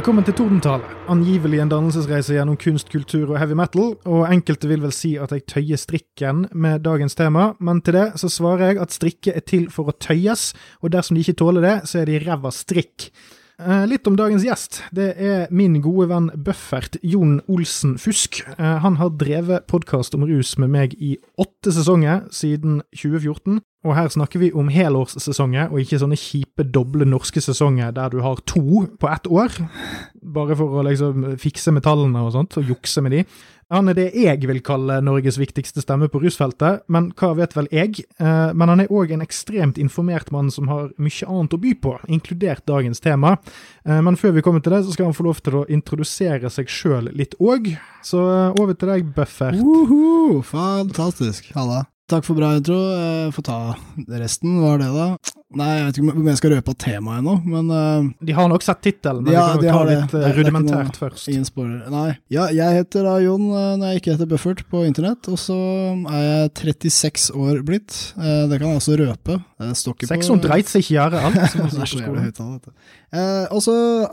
Velkommen til Tordentale. Angivelig en dannelsesreise gjennom kunst, kultur og heavy metal, og enkelte vil vel si at jeg tøyer strikken med dagens tema, men til det så svarer jeg at strikke er til for å tøyes, og dersom de ikke tåler det, så er de ræva strikk. Eh, litt om dagens gjest. Det er min gode venn Bøffert Jon Olsen Fusk. Eh, han har drevet podkast om rus med meg i åtte sesonger siden 2014. Og her snakker vi om helårssesonger, og ikke sånne kjipe doble norske sesonger der du har to på ett år. Bare for å liksom fikse metallene og sånt, og jukse med de. Han er det jeg vil kalle Norges viktigste stemme på rusfeltet, men hva vet vel jeg? Eh, men han er òg en ekstremt informert mann som har mye annet å by på, inkludert dagens tema. Eh, men før vi kommer til det, så skal han få lov til å introdusere seg sjøl litt òg. Så eh, over til deg, Buffert. Uhu, fantastisk. Halla. Takk for bra intro. Jeg får ta resten. Hva er det, da? Nei, jeg vet ikke om jeg skal røpe temaet ennå, men uh, De har nok sett tittelen, men Ja, vi de kan jo har ta det. litt eh, ikke rudimentært først. ingen. Nei. Ja, jeg heter da Jon uh, når jeg ikke heter Buffert på internett, og så er jeg 36 år blitt. Uh, det kan jeg også røpe. Står ikke på Seks som dreit seg ikke gjøre alt. Det er så jævlig høyt. Eh, og så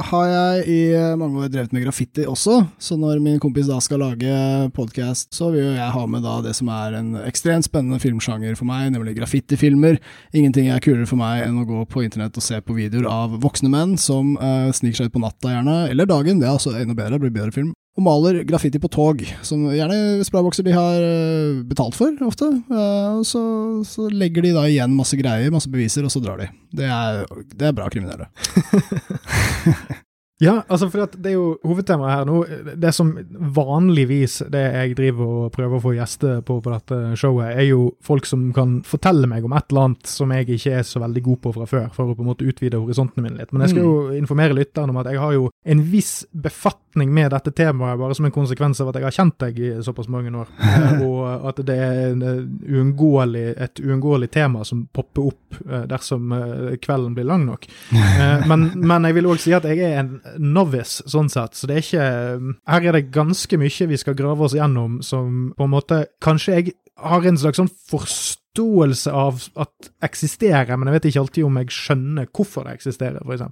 har jeg i eh, mange år drevet med graffiti også, så når min kompis da skal lage podkast, så vil jo jeg ha med da det som er en ekstremt spennende filmsjanger for meg, nemlig graffitifilmer. Ingenting er kulere for meg enn å gå på internett og se på videoer av voksne menn som eh, sniker seg ut på natta gjerne, eller dagen, det er også enda bedre, blir bedre film. Og maler graffiti på tog, som gjerne spraybokser de har eh, betalt for, ofte. Eh, så, så legger de da igjen masse greier, masse beviser, og så drar de. Det er, det er bra kriminelle. Ja, altså for det er jo hovedtemaet her nå. Det som vanligvis det jeg driver og prøver å få gjester på på dette showet, er jo folk som kan fortelle meg om et eller annet som jeg ikke er så veldig god på fra før, for å på en måte utvide horisontene mine litt. Men jeg skal jo informere lytteren om at jeg har jo en viss befatning med dette temaet, bare som en konsekvens av at jeg har kjent deg i såpass mange år, Eh, og at det er en, eh, uunngåelig, et uunngåelig tema som popper opp eh, dersom kvelden blir lang nok. Men, men jeg vil òg si at jeg er en novice, sånn sett. Så det er ikke Her er det ganske mye vi skal grave oss gjennom som på en måte Kanskje jeg har en slags sånn forståelse av at eksisterer, men jeg vet ikke alltid om jeg skjønner hvorfor det eksisterer, f.eks.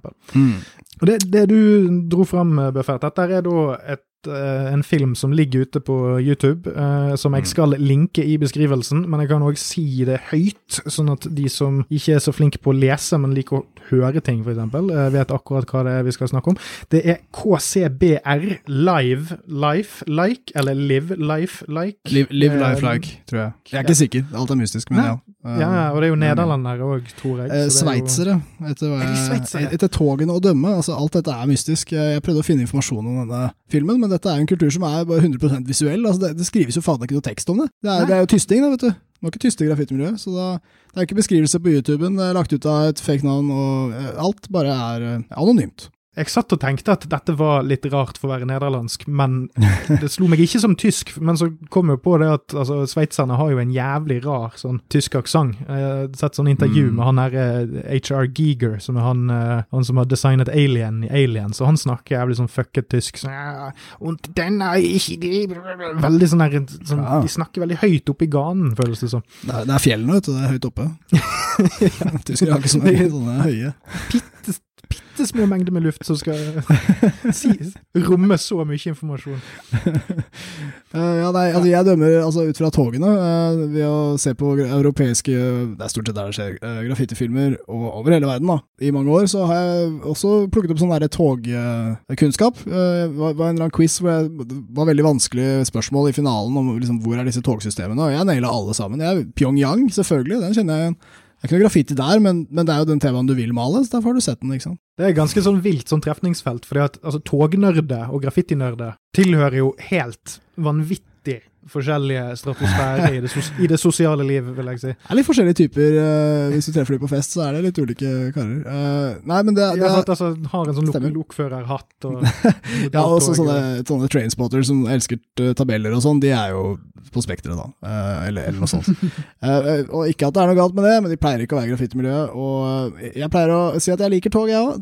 Og det, det du dro fram, Buffett, dette er da et, en film som ligger ute på YouTube, eh, som jeg skal linke i beskrivelsen, men jeg kan òg si det høyt, sånn at de som ikke er så flinke på å lese, men liker å høre ting, f.eks., uh, vet akkurat hva det er vi skal snakke om. Det er KCBR Live Life Like, eller Live Life Like. Live, live Eh, life like, tror jeg. Jeg er ikke sikker, alt er mystisk, men ja. Eh, Ja, og det er jo nederlendere òg, tror jeg. Eh, det er Sveitsere, etter, Er etter togene å dømme. Altså, alt dette er mystisk. Jeg prøvde å finne informasjon om denne filmen, men dette er jo en kultur som er bare 100 visuell. Altså, det, det skrives jo faen ikke noe tekst om det. Det er, det er jo tysting, da, vet du. Det var ikke tyste i graffitimiljøet, så da, det er ikke beskrivelse på YouTuben. Det er lagt ut av et fake navn, og eh, alt bare er eh, anonymt. Jeg satt og tenkte at dette var litt rart for å være nederlandsk, men det slo meg ikke som tysk. Men så kom jeg på det at altså, sveitserne har jo en jævlig rar sånn tysk aksent. Jeg har sett sånn intervju Mm. med han her HR Giger, som er han, eh, han som har designet Alien i Alien, så han snakker jævlig sånn fucket tysk. Sånn, ja, und den er ikke de Veldig sånn der sånn, Ja. De snakker veldig høyt oppe i ganen, føles det som. Det er, det er fjellene, vet du. Det er høyt oppe. Tyskere har ikke sånne, sånne høye. Bitte, bitte små mengder med luft som skal si, romme så mye informasjon. Uh, ja, nei, altså jeg dømmer altså, ut fra togene uh, ved å se på europeiske Det er stort sett der det skjer, uh, graffitifilmer over hele verden. da. I mange år så har jeg også plukket opp sånn derre togkunnskap. Det var, var en eller annen quiz hvor jeg, det var veldig vanskelige spørsmål i finalen om liksom, hvor er disse togsystemene, og jeg naila alle sammen. Jeg, Pyongyang, selvfølgelig, den kjenner jeg igjen. Det er ikke noe graffiti der, men, men det er jo den TV-en du vil male, så derfor har du sett den. ikke sant? Det er ganske sånn vilt sånn trefningsfelt, fordi at altså, tognerder og graffitinerder tilhører jo helt vanvittig forskjellige stratosfærer i, det sos i det sosiale liv, vil jeg si. Det er litt forskjellige typer. Uh, hvis du treffer dem på fest, så er det litt ulike karer. Uh, nei, men det, det ja, er altså, har en sånn lok lokførerhatt og Ja, og sånne, sånne trainspotter som elsker eh, tabeller og sånn, de er jo på spekteret, da. Eh, eller, eller noe sånt. Eh, og ikke at det er noe galt med det, men de pleier ikke å være graffitimiljøet. Og eh, jeg pleier å si at jeg liker tog, jeg òg.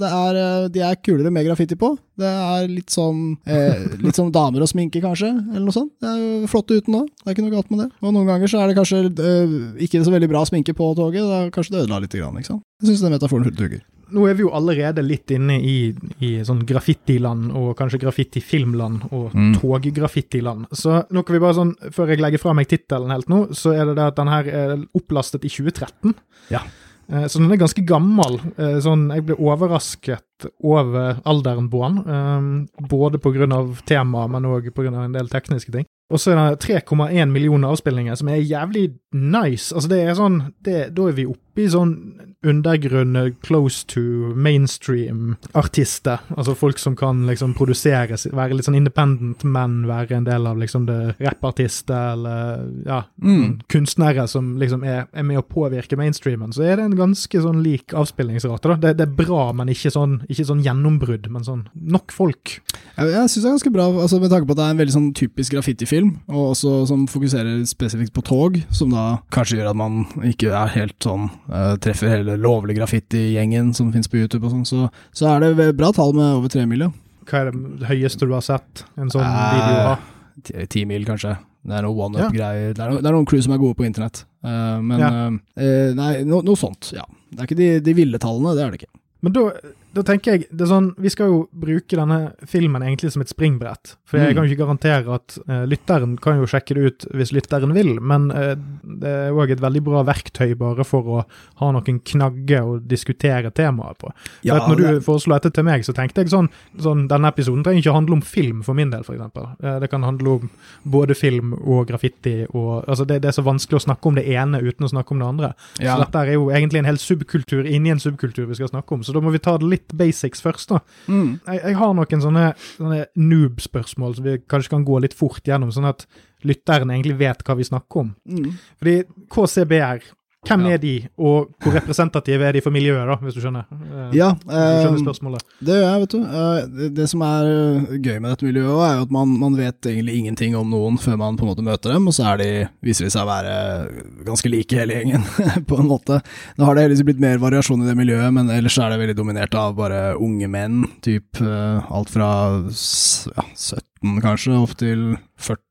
De er kulere med graffiti på. Det er litt sånn eh, Litt sånn damer og sminke, kanskje, eller noe sånt. Det er jo flott uten òg, det er ikke noe galt med det. Og noen ganger så er det kanskje eh, ikke så veldig bra sminke på toget, da kanskje det ødela litt, ikke sant. Jeg syns den metaforen hugger. Nå er vi jo allerede litt inne i, i sånn graffitiland, og kanskje graffitifilmland, og Mm. toggraffitiland. Så nå kan vi bare sånn, før jeg legger fra meg tittelen helt nå, så er det det at den her er opplastet i 2013. Ja. Eh, Så den er ganske gammel. Eh, Sånn, jeg ble overrasket over alderen på den. eh, Både pga. temaet, men òg pga. en del tekniske ting. Og så er det 3,1 millioner avspillinger, som er jævlig nice. Altså, det er sånn det, Da er vi oppe i sånn undergrunn close to mainstream-artister. Altså folk som kan liksom produsere, være litt sånn independent, men være en del av liksom det rappartister eller ja, Mm. kunstnere som liksom er, er med å påvirke mainstreamen. Så er det en ganske sånn lik avspillingsrate. da. Det, det er bra, men ikke sånn, ikke sånn gjennombrudd, men sånn nok folk. Jeg, jeg syns det er ganske bra, altså med tanke på at det er en veldig sånn typisk graffitifilm, og også som fokuserer spesifikt på tog, som da kanskje gjør at man ikke er helt sånn eh, treffer hele lovlig graffiti-gjengen som finnes på YouTube og sånn, så, så er det bra tall med over tre mil, ja. Hva er det høyeste du har sett en sånn Eh, video av? Ti- mil, kanskje. Det er noen one-up-greier. Det, er det er noen crew som er gode på internett. Uh, men Ja. uh, Nei, no, noe sånt, ja. Det er ikke de, de ville tallene, det er det ikke. Men da, da tenker jeg det er sånn, Vi skal jo bruke denne filmen egentlig som et springbrett. For jeg Mm. kan jo ikke garantere at uh, lytteren kan jo sjekke det ut hvis lytteren vil, men uh, det er òg et veldig bra verktøy bare for å ha noen knagger å diskutere temaet på. For at når det- du foreslo dette til meg, så tenkte jeg sånn, sånn Denne episoden trenger ikke handle om film for min del, f.eks. Uh, det kan handle om både film og graffiti. og altså det, det er så vanskelig å snakke om det ene uten å snakke om det andre. Ja. Så dette er jo egentlig en hel subkultur inni en subkultur vi skal snakke om, så da må vi ta det litt basics først, da. Mm. Jeg, jeg har noen sånne, sånne noob-spørsmål som vi kanskje kan gå litt fort gjennom, sånn at lytteren egentlig vet hva vi snakker om. Mm. Fordi KCBR, hvem ja. er de, og hvor representative er de for miljøet, da, hvis du skjønner? Eh, ja, du skjønner eh, spørsmålet. Det gjør jeg, vet du. Eh, det, det som er gøy med dette miljøet, er jo at man, man, vet egentlig ingenting om noen før man på en måte møter dem, og så de, viser de seg å være ganske like hele gjengen, på en måte. Nå har det heldigvis blitt mer variasjon i det miljøet, men ellers er det veldig dominert av bare unge menn, typ alt fra ja, 70 15 kanskje, opp til 40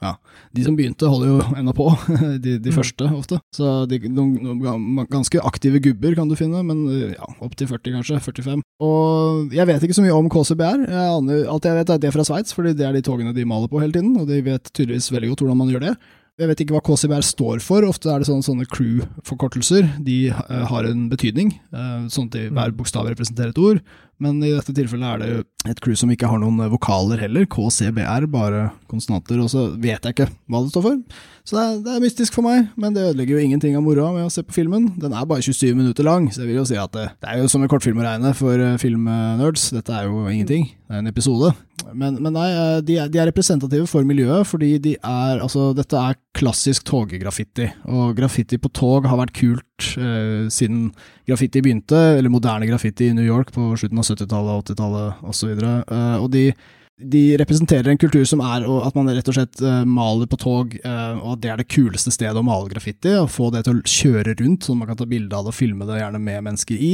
Ja, de som begynte holder jo ennå på, de, de mm. første ofte. Så de, de, ganske aktive gubber kan du finne, men eh, ja, opp til 40 kanskje, 45. Og jeg vet ikke så mye om KCBR, jeg aner, alt jeg vet er det fra Sveits, fordi det er de togene de maler på hele tiden, og de vet tydeligvis veldig godt hvordan man gjør det. Jeg vet ikke hva KCBR står for, ofte er det sånne, sånne crew-forkortelser. De uh, har en betydning, uh, sånn at hver mm. bokstav representerer et ord. Men i dette tilfellet er det jo et crew som ikke har noen eh, vokaler heller, KCBR, bare konsonanter, og så vet jeg ikke hva det står for. Så det er, det er mystisk for meg, men det ødelegger jo ingenting av moroa med å se på filmen. Den er bare 27 minutter lang, så jeg vil jo si at det, det er jo som en kortfilm å regne for uh, filmnerds. Dette er jo ingenting, det er en episode. Men, men nei, eh, de er, de er representative for miljøet, fordi de er Altså, dette er klassisk toggraffiti, og graffiti på tog har vært kult eh, siden graffiti begynte, eller moderne graffiti i New York på slutten av 70-tallet, 80-tallet osv. Eh, og de de representerer en kultur som er og at man rett og slett eh, maler på tog, eh, og at det er det kuleste stedet å male graffiti. Å få det til å kjøre rundt, at man kan ta bilde av det og filme det, gjerne med mennesker i.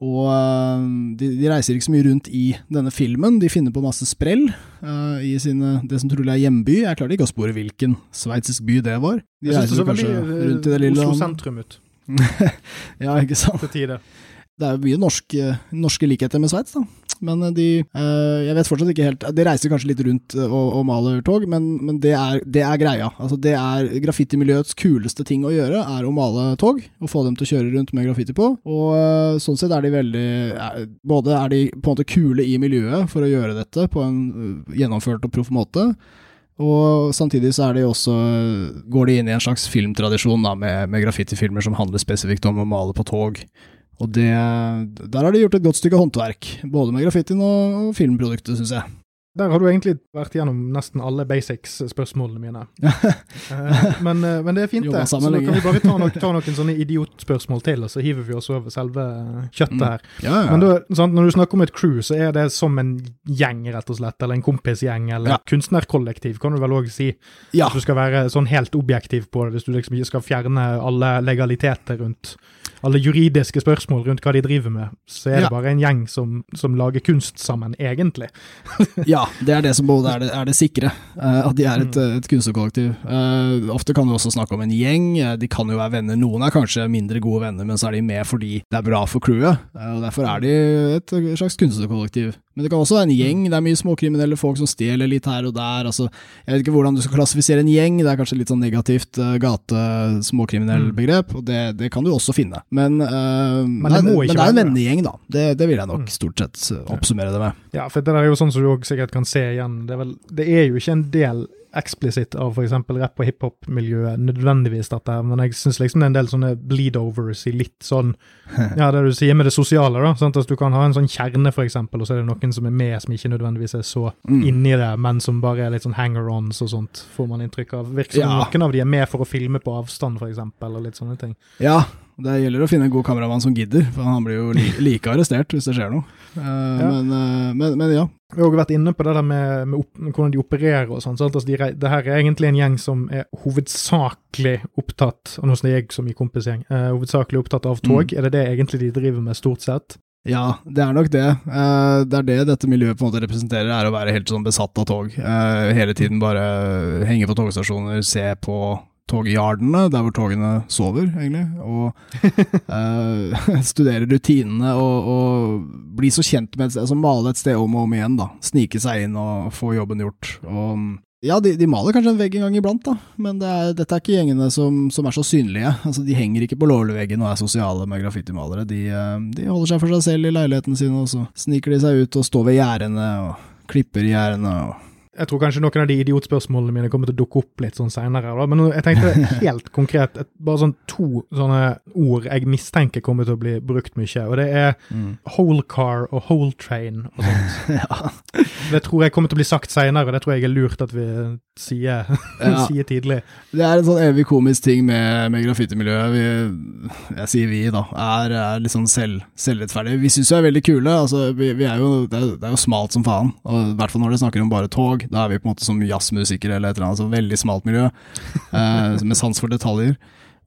Og eh, de, de reiser ikke så mye rundt i denne filmen. De finner på masse sprell uh, i sine, det som trolig er hjemby. Jeg klarte ikke å spore hvilken sveitsisk by det var. De reiser det veldig kanskje eh, rundt i det lille Oslo sentrum ut Ja, ikke sant. til tider. Det er jo mye norske, norske likheter med Sveits, da. Men de eh, Jeg vet fortsatt ikke helt De reiser kanskje litt rundt eh, og, og maler tog, men, men det, er, det er greia. Altså det er Graffitimiljøets kuleste ting å gjøre, er å male tog. Og få dem til å kjøre rundt med graffiti på. Og eh, sånn sett er de veldig eh, Både er de på en måte kule i miljøet for å gjøre dette på en eh, gjennomført og proff måte. Og samtidig så er de også går de inn i en slags filmtradisjon da, med, med graffitifilmer som handler spesifikt om å male på tog. Og det, der har de gjort et godt stykke håndverk, både med graffitien og, filmproduktet, syns jeg. Der har du egentlig vært gjennom nesten alle basics-spørsmålene mine. Eh, men, eh, men det er fint, det. Så da kan vi bare ta, nok, ta noen sånne idiotspørsmål til, og så hiver vi oss over selve kjøttet Mm. her. Ja, ja. Men da, sant, når du snakker om et crew, så er det som en gjeng, rett og slett. Eller en kompisgjeng, eller Ja. kunstnerkollektiv, kan du vel òg si. ja. At du skal være sånn helt objektiv på det, hvis du liksom skal fjerne alle legaliteter rundt alle juridiske spørsmål rundt hva de driver med, så er det Ja. bare en gjeng som, som lager kunst sammen, egentlig. Ja, det er det som både er det, er det sikre, eh, at de er et, et kunstnerkollektiv. Eh, ofte kan du også snakke om en gjeng, eh, de kan jo være venner. Noen er kanskje mindre gode venner, men så er de med fordi det er bra for crewet. og Derfor er de et slags kunstnerkollektiv. Men det kan også være en gjeng, det er mye småkriminelle folk som stjeler litt her og der. altså Jeg vet ikke hvordan du skal klassifisere en gjeng, det er kanskje litt sånn negativt uh, gate-småkriminell Mm. begrep, og det, det kan du også finne. Men, uh, Men det nei, men det er en vennegjeng, da. Det, det vil jeg nok Mm. stort sett eh, oppsummere det med. Ja, for det der er jo sånn som du sikkert kan se igjen. Det er, vel, det er jo ikke en del eksplisitt av f.eks. rapp- og hiphop-miljøet nødvendigvis, dette her, men jeg syns liksom det er en del sånne bleed-overs i litt sånn Ja, det du sier med det sosiale, da. Sant? At du kan ha en sånn kjerne, eksempel, og så er det noen som er med, som ikke nødvendigvis er så Mm. inni det, men som bare er litt sånn hanger-ons og sånt, får man inntrykk av. Virker som Ja. noen av de er med for å filme på avstand, eksempel, og litt sånne ting. Ja, det gjelder å finne en god kameramann som gidder, for han blir jo li like arrestert hvis det skjer noe. Eh, men, uh, men, men ja. Vi har også vært inne på det der med, med opp, hvordan de opererer og sånn. Så Altså de, det her er egentlig en gjeng som er hovedsakelig opptatt og nå jeg som i kompisgjeng, uh, hovedsakelig opptatt av tog. Er det det egentlig de driver med, stort sett? Ja, det er nok det. Det er det dette miljøet på en måte representerer, er å være helt sånn besatt av tog. Hele tiden bare henge på togstasjoner, se på togyardene, der hvor togene sover, egentlig. Og eh, studere rutinene og, og bli så kjent med et sted, altså male et sted om og om igjen, da. Snike seg inn og få jobben gjort. Og ja, de, de maler kanskje en vegg en gang iblant, da, men det er, dette er ikke gjengene som, som er så synlige. Altså, De henger ikke på lårveggen og er sosiale med graffitimalere. De, eh, de holder seg for seg selv i leilighetene sine, og så sniker de seg ut og står ved gjerdene og klipper i gjerdene. og Jeg tror kanskje noen av de idiotspørsmålene mine kommer til å dukke opp litt sånn seinere. Men jeg tenkte helt konkret et, bare sånn to sånne ord jeg mistenker kommer til å bli brukt mye. Og det er whole car og whole train og sånt. ja. Det tror jeg kommer til å bli sagt seinere, det tror jeg er lurt at vi sier, Ja. sier tidlig. Det er en sånn evig komisk ting med, med graffitimiljøet. Jeg sier vi, da. Er, er litt sånn selv, selvrettferdige. Vi syns jo er veldig kule. Altså, vi, vi er jo, det, er, det er jo smalt som faen. I hvert fall når det snakker om bare tog. Da er vi på en måte som jazzmusikere eller et eller annet. Så veldig smalt miljø. Eh, med sans for detaljer.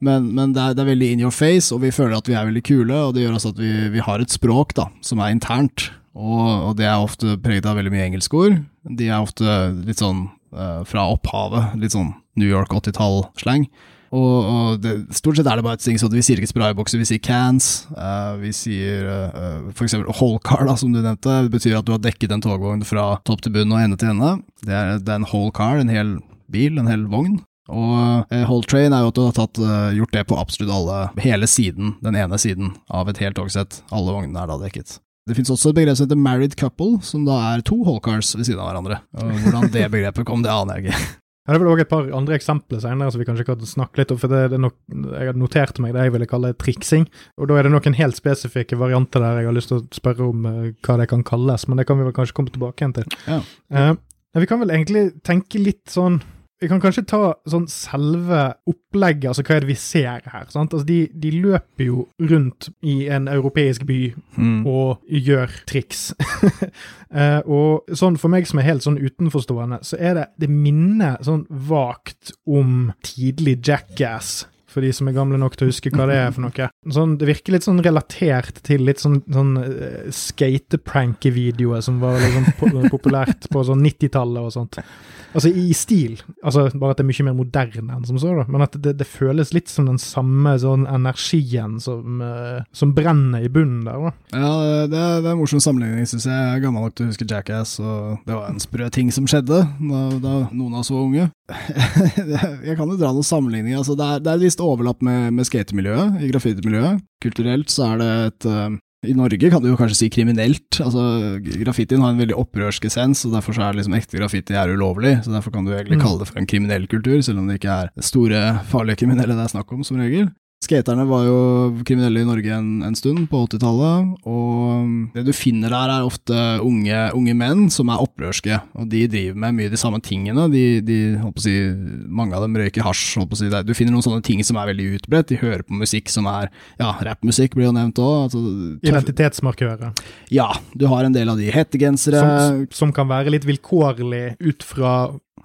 Men, men det, er, det er veldig in your face, og vi føler at vi er veldig kule. Og det gjør også at vi, vi har et språk da, som er internt. Og, og det er ofte preget av veldig mye engelskord. De er ofte litt sånn eh, fra opphavet. Litt sånn New York 80-tall-slang. Og, og det, stort sett er det bare et ting sånn at vi sier ikke spraybokser, vi sier cans. Uh, vi sier uh, for eksempel whole car, da, som du nevnte. Det betyr at du har dekket en togvogn fra topp til bunn og ende til ende. Det er, det er en whole car, en hel bil, en hel vogn. Og uh, whole train er jo at du har tatt, eh, gjort det på absolutt alle, hele siden, den ene siden av et helt togsett. Alle vognene er da dekket. Det finnes også et begrep som heter married couple, som da er to whole cars ved siden av hverandre. Og hvordan det begrepet kom, det aner jeg ikke. Ja, det er vel også et par andre eksempler senere som vi kanskje kan snakke litt om. for det, det nok, Jeg har notert meg det jeg ville kalle triksing. og Da er det noen helt spesifikke varianter der jeg har lyst til å spørre om eh, hva det kan kalles. Men det kan vi vel kanskje komme tilbake igjen til. Ja. Uh, vi kan vel egentlig tenke litt sånn Vi kan kanskje ta sånn selve opplegget, altså hva er det vi ser her? sant? Altså De, de løper jo rundt i en europeisk by Mm. og gjør triks. Eh, og sånn for meg som er helt sånn utenforstående, så er det Det minner sånn vagt om tidlig Jackass. For de som er gamle nok til å huske hva det er for noe. Sånn, det virker litt sånn relatert til litt sånn, sånn uh, skateprank-videoer som var liksom po populært på sånn 90-tallet og sånt. Altså i stil, altså bare at det er mye mer moderne enn som så, da. Men at det, det føles litt som den samme sånn energien som, eh, som brenner i bunnen der, da. Ja, det er, det er en morsom sammenligning, syns jeg. Jeg er gammel nok til å huske Jackass, og det var en sprø ting som skjedde da, da noen av oss var unge. jeg kan jo dra noen sammenligninger. Altså, det, er, det er visst overlapp med, med skatemiljøet, i graffitimiljøet. Kulturelt så er det et eh, i Norge kan du jo kanskje si kriminelt. altså Graffitien har en veldig opprørsk essens, og derfor så er liksom ekte graffiti er ulovlig. så Derfor kan du egentlig Mm. kalle det for en kriminell kultur, selv om det ikke er store, farlige kriminelle det er snakk om, som regel. Skaterne var jo kriminelle i Norge en, en stund, på 80-tallet, og det du finner der er ofte unge, unge menn som er opprørske, og de driver med mye de samme tingene. De, de si, mange av dem røyker hasj. si. Du finner noen sånne ting som er veldig utbredt. De hører på musikk som er Ja, rappmusikk blir jo nevnt òg. Altså, Identitetsmarkører. ja, du har en del av de hettegensere Som, som kan være litt vilkårlig ut fra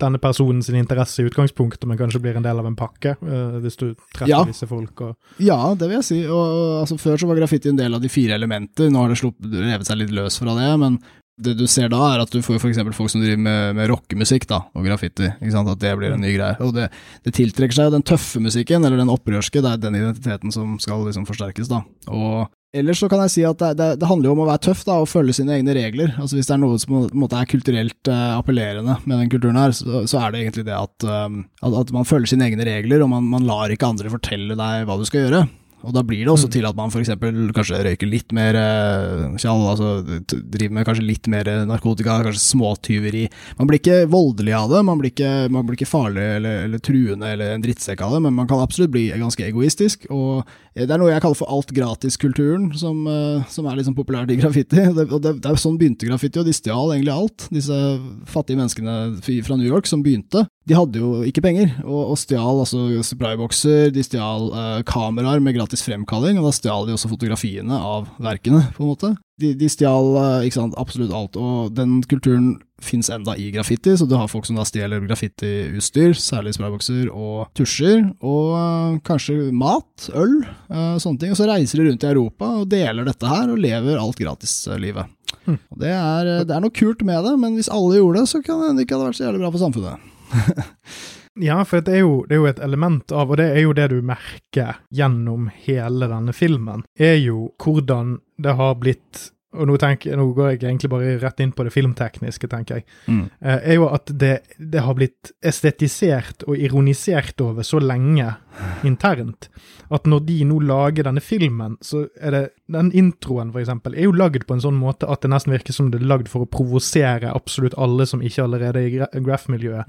denne personen sin interesse i utgangspunktet, men kanskje blir en del av en pakke, uh, hvis du treffer Ja. visse folk. Og, Ja, det vil jeg si. Og, altså, før så var graffiti en del av de fire elementer. Nå har det sluppet, revet seg litt løs fra det. Men det du ser da, er at du får f.eks. folk som driver med, med rockemusikk da, og graffiti. At det blir en ny greie. Og det, det tiltrekker seg den tøffe musikken, eller den opprørske. Det er den identiteten som skal liksom forsterkes. da. Og Ellers så kan jeg si at det, det, det handler jo om å være tøff da, og følge sine egne regler. Altså Hvis det er noe som på en måte er kulturelt uh, appellerende med den kulturen her, så, så er det egentlig det at, um, at, at man følger sine egne regler, og man, man lar ikke andre fortelle deg hva du skal gjøre. Og da blir det også til at man f.eks. kanskje røyker litt mer eh, tjall, altså driver med kanskje litt mer narkotika, kanskje småtyveri. Man blir ikke voldelig av det, man blir ikke, man blir ikke farlig eller, eller truende eller en drittsekk av det, men man kan absolutt bli ganske egoistisk. Og eh, det er noe jeg kaller for alt gratis-kulturen, som, eh, som er liksom populært i graffiti. Det, og det, det er sånn begynte graffiti, og de stjal egentlig alt. Disse fattige menneskene fra New York som begynte. De hadde jo ikke penger, og, og stjal altså spraybokser, de stjal eh, kameraer med gratis fremkalling, og da stjal de også fotografiene av verkene, på en måte. De, de stjal eh, ikke sant, absolutt alt, og den kulturen fins enda i graffiti, så du har folk som da stjeler graffitiutstyr, særlig spraybokser og tusjer, og eh, kanskje mat, øl, eh, sånne ting. Og så reiser de rundt i Europa og deler dette her, og lever alt gratis-livet. Og Det, er, eh, det er noe kult med det, men hvis alle gjorde det, så kan det ikke hadde vært så jævlig bra for samfunnet. Ja, for det er, jo, det er jo et element av, og det er jo det du merker gjennom hele denne filmen, er jo hvordan det har blitt og nå, tenker, nå går jeg egentlig bare rett inn på det filmtekniske, tenker jeg. mm. er jo at det, det har blitt estetisert og ironisert over så lenge internt at når de nå lager denne filmen, så er det Den introen, for eksempel, er jo lagd på en sånn måte at det nesten virker som det er lagd for å provosere absolutt alle som ikke allerede er i graph-miljøet,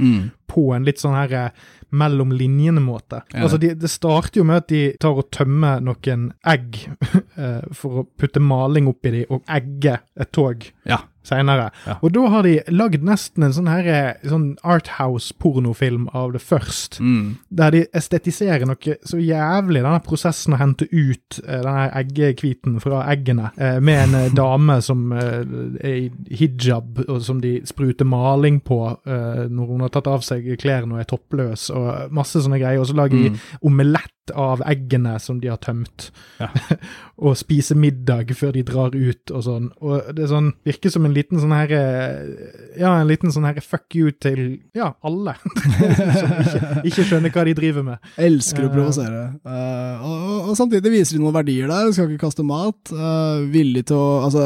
på en litt sånn her eh, mellom linjene-måte. Ja. Altså, de, det starter jo med at de tar og tømmer noen egg eh, for å putte maling oppi de, og egge et tog Ja. Senere. Ja. Og da har de lagd nesten en sånn her eh, sånn Arthouse-pornofilm av det først. Mm. Der de estetiserer noe så jævlig, denne prosessen å hente ut eh, denne eggehviten fra eggene, eh, med en dame som er i hijab, og som de spruter maling på når hun har tatt av seg klærne og er toppløs, og masse sånne greier. Og så lager de omelett av eggene som de har tømt, Ja. og spiser middag før de drar ut og sånn. Og det er sånn, virker som en liten sånn her eh, Ja, en liten sånn her fuck you til ja, alle. som ikke, ikke skjønner hva de driver med. Elsker å Eh. provosere. Uh, og, og, og samtidig viser de noen verdier der. Skal ikke kaste mat. Uh, villig til å Altså,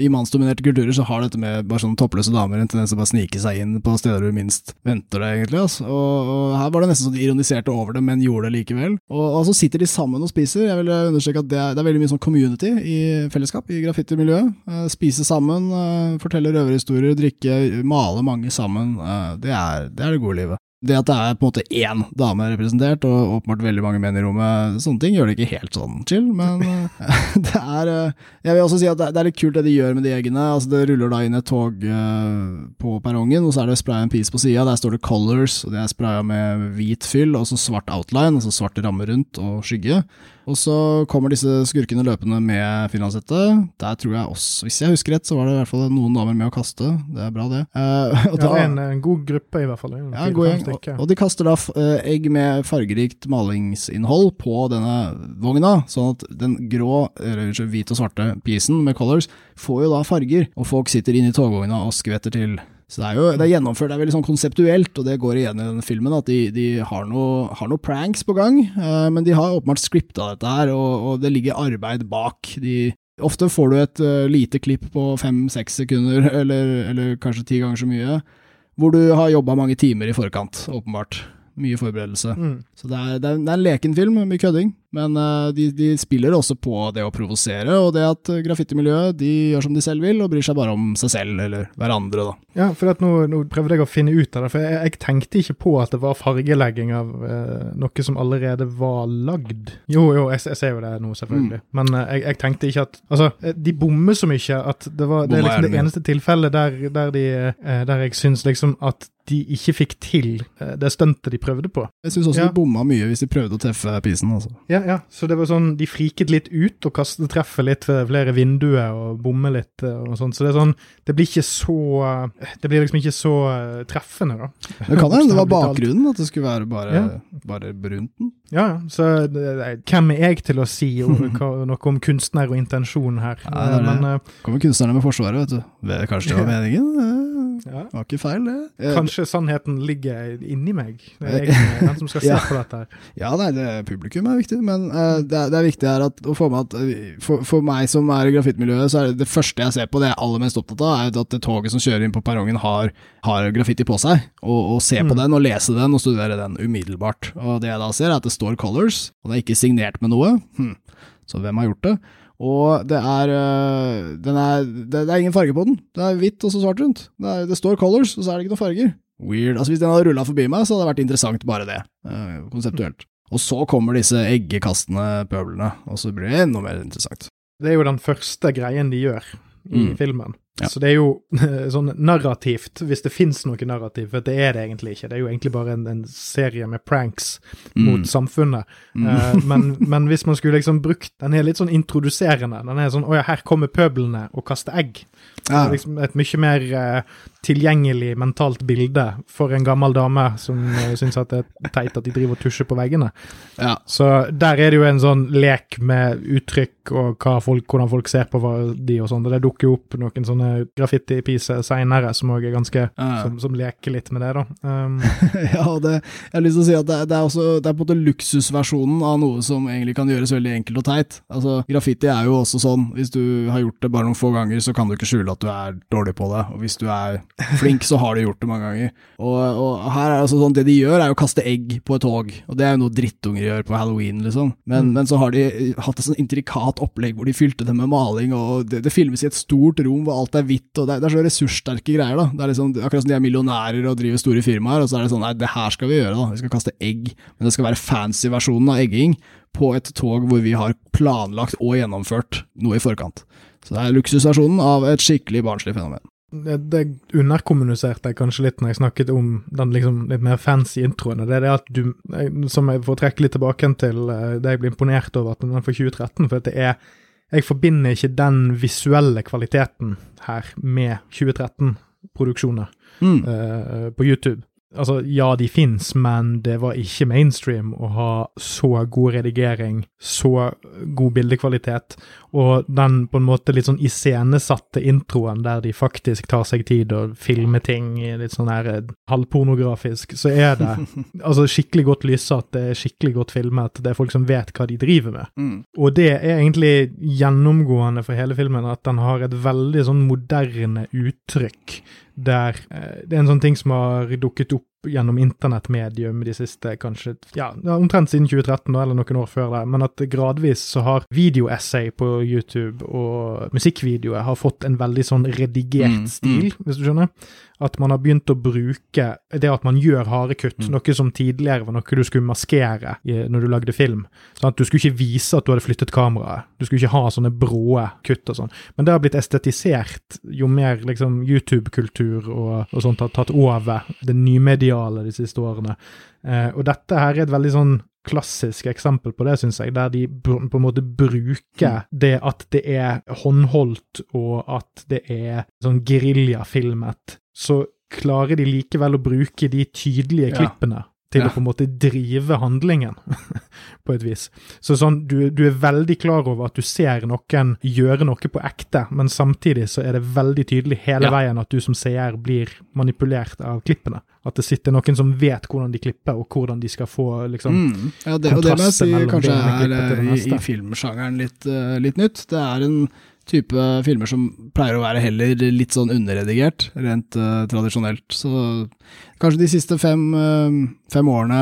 i mannsdominerte kulturer så har dette med bare sånne toppløse damer en tendens til å bare snike seg inn på steder du minst venter det, egentlig. Altså. Og, og her var det nesten sånn de ironiserte over det, men gjorde det likevel. Og, og så sitter de sammen og spiser. Jeg vil understreke at det er, det er veldig mye sånn community i fellesskap i graffitimiljøet. Uh, spise sammen, eh, fortelle røverhistorier, drikke, male mange sammen. eh, det, er, det er det gode livet. Det at det er på en måte én dame representert, og åpenbart veldig mange menn i rommet, sånne ting gjør det ikke helt sånn chill, men eh, det er eh, Jeg vil også si at det er litt kult det de gjør med de eggene. Altså Det ruller da inn et tog eh, på perrongen, og så er det spraya en piece på sida. Der står det 'Colors', og det er spraya med hvit fyll, og så svart outline, altså svart ramme rundt og skygge. Og så kommer disse skurkene løpende med finlandshette. Der tror jeg også, hvis jeg husker rett, så var det i hvert fall noen damer med å kaste. Det er bra, det. Uh, Ja, det da- er en, en god gruppe, i hvert fall. det ja, god gjeng. Og, og de kaster da eh, egg med fargerikt malingsinnhold på denne vogna, sånn at den grå, eller unnskyld, hvit og svarte pisen med colors får jo da farger, og folk sitter inne i togvogna og skvetter til. Så det er jo det er gjennomført, det er veldig sånn konseptuelt, og det går igjen i denne filmen, at de, de har noe, har noe pranks på gang, eh, men de har åpenbart scripta dette her, og, og det ligger arbeid bak. De, ofte får du et uh, lite klipp på fem-seks sekunder, eller, eller kanskje ti ganger så mye, hvor du har jobba mange timer i forkant, åpenbart. Mye forberedelse. Mm. Så det er, det, er, det er en leken film, mye kødding, men eh, de, de spiller også på det å provosere, og det at graffitimiljøet de gjør som de selv vil, og bryr seg bare om seg selv eller hverandre, da. Ja, for nå, nå prøvde jeg å finne ut av det, for jeg, jeg tenkte ikke på at det var fargelegging av eh, noe som allerede var lagd. Jo, jo, jeg, jeg ser jo det nå, selvfølgelig, Mm. men eh, jeg, jeg tenkte ikke at Altså, eh, de bommer så mye at det var Det er liksom det eneste tilfellet der, der, de, eh, der jeg syns liksom at de ikke fikk til eh, det stuntet de prøvde på. Jeg syns også Ja. de bomma mye hvis de prøvde å treffe pisen, altså. Ja, ja. Så det var sånn, de friket litt ut og kastet treffet litt ved flere vinduer og bommet litt eh, og sånt. Så det er sånn, det blir ikke så Det blir liksom ikke så eh, treffende, da. Det kan hende det var bakgrunnen, at det skulle være bare, Ja. bare brunten. Ja, ja. Så hvem er jeg til å si noe om kunstner og intensjon her? Ja, det det. Men eh, Kommer kunstnerne med forsvaret, vet du. Kanskje det var meningen? Ja. var ikke feil, det. Eh, Kanskje sannheten ligger inni meg. Det er jeg som er den som skal se Ja. på dette. her. Ja, nei, det, publikum er viktig, men uh, det, er, det er viktig her at, å få med at eh, for, for meg som er i grafittmiljøet, så er det, det første jeg ser på, det jeg er aller mest opptatt av, er at det toget som kjører inn på perrongen har, har graffiti på seg, og, og se på Mm. den, og lese den, og studere den umiddelbart. Og det jeg da ser, er at det står Colors, og det er ikke signert med noe. Hm. Så hvem har gjort det? Og det er, den er det, er ingen farge på den. Det er hvitt og så svart rundt. Det, er, det står colors, og så er det ikke noen farger. Weird. Altså Hvis den hadde rulla forbi meg, så hadde det vært interessant bare det, øh, konseptuelt. Og så kommer disse eggekastende pøblene, og så blir det enda mer interessant. Det er jo den første greien de gjør i Mm. filmen. Ja. Så det er jo sånn narrativt, hvis det fins noe narrativ, for det er det egentlig ikke. Det er jo egentlig bare en, en serie med pranks mot samfunnet. Mm. Uh, men, men hvis man skulle liksom brukt Den er litt sånn introduserende. Den er sånn Å ja, her kommer pøblene og kaster egg. Ja. liksom et mye mer uh, tilgjengelig mentalt bilde for en gammel dame som uh, syns at det er teit at de driver og tusjer på veggene. ja. Så der er det jo en sånn lek med uttrykk og folk, hvordan folk ser på de og sånn. Det dukker jo opp noen sånne graffiti-piser seinere som òg er ganske Ja. som, som leker litt med det, da. Um, ja, det, jeg har lyst til å si at det, det er også Det er på en måte luksusversjonen av noe som egentlig kan gjøres veldig enkelt og teit. Altså, Graffiti er jo også sånn, hvis du har gjort det bare noen få ganger, så kan du ikke skjule at du er dårlig på det. Og hvis du er flink, så har du gjort det mange ganger. Og, og her er det altså sånn, det de gjør, er jo å kaste egg på et tog. Og det er jo noe drittunger gjør på halloween, liksom. Men, men så har de hatt et sånn intrikat opplegg hvor de fylte det med maling, og det, det filmes i et stort rom hvor alt er hvitt, og det det er så ressurssterke greier, da. Det er liksom, akkurat som de er millionærer og driver store firmaer, og så er det sånn, nei, det her skal vi gjøre, da. Vi skal kaste egg, men det skal være fancy versjonen av egging på et tog hvor vi har planlagt og gjennomført noe i forkant. Så det er luksusversjonen av et skikkelig barnslig fenomen. det, det underkommuniserte jeg kanskje litt når jeg snakket om den liksom litt mer fancy introen. og Det er det at du, som jeg får trekke litt tilbake til eh, det jeg ble imponert over at den er fra 2013. For det er Jeg forbinder ikke den visuelle kvaliteten her med 2013-produksjoner Mm. uh, på YouTube. Altså, ja, de fins, men det var ikke mainstream å ha så god redigering, så god bildekvalitet, og den på en måte litt sånn iscenesatte introen der de faktisk tar seg tid og filmer ting litt sånn her eh, halvpornografisk, så er det altså skikkelig godt lyssatt, det er skikkelig godt filmet, det er folk som vet hva de driver med. Mm. Og det er egentlig gjennomgående for hele filmen, at den har et veldig sånn moderne uttrykk, der eh, det er en sånn ting som har dukket opp gjennom internettmedium de siste kanskje, ja, omtrent siden 2013 eller noen år før det, men at gradvis så har videoessay på YouTube og musikkvideoer har fått en veldig sånn redigert Mm, stil, hvis du skjønner. At man har begynt å bruke det at man gjør harde kutt, Mm. noe som tidligere var noe du skulle maskere når du lagde film. Sånn at Du skulle ikke vise at du hadde flyttet kameraet. Du skulle ikke ha sånne bråe kutt og sånn. Men det har blitt estetisert jo mer liksom YouTube-kultur og, og sånt har tatt over det nymediale de siste årene. Eh, og dette her er et veldig sånn klassisk eksempel på det, syns jeg, der de på en måte bruker det at det er håndholdt, og at det er sånn geriljafilmet, så klarer de likevel å bruke de tydelige Ja. klippene til Ja. å på en måte drive handlingen, på et vis. Så sånn, du, du er veldig klar over at du ser noen gjøre noe på ekte, men samtidig så er det veldig tydelig hele Ja. veien at du som seer blir manipulert av klippene. At det sitter noen som vet hvordan de klipper, og hvordan de skal få liksom Mm. Ja, det, og det må jeg si kanskje er eh, i, i filmsjangeren litt, uh, litt nytt. Det er en type filmer som pleier å være heller litt sånn underredigert, rent uh, tradisjonelt. Så kanskje de siste fem, uh, fem årene,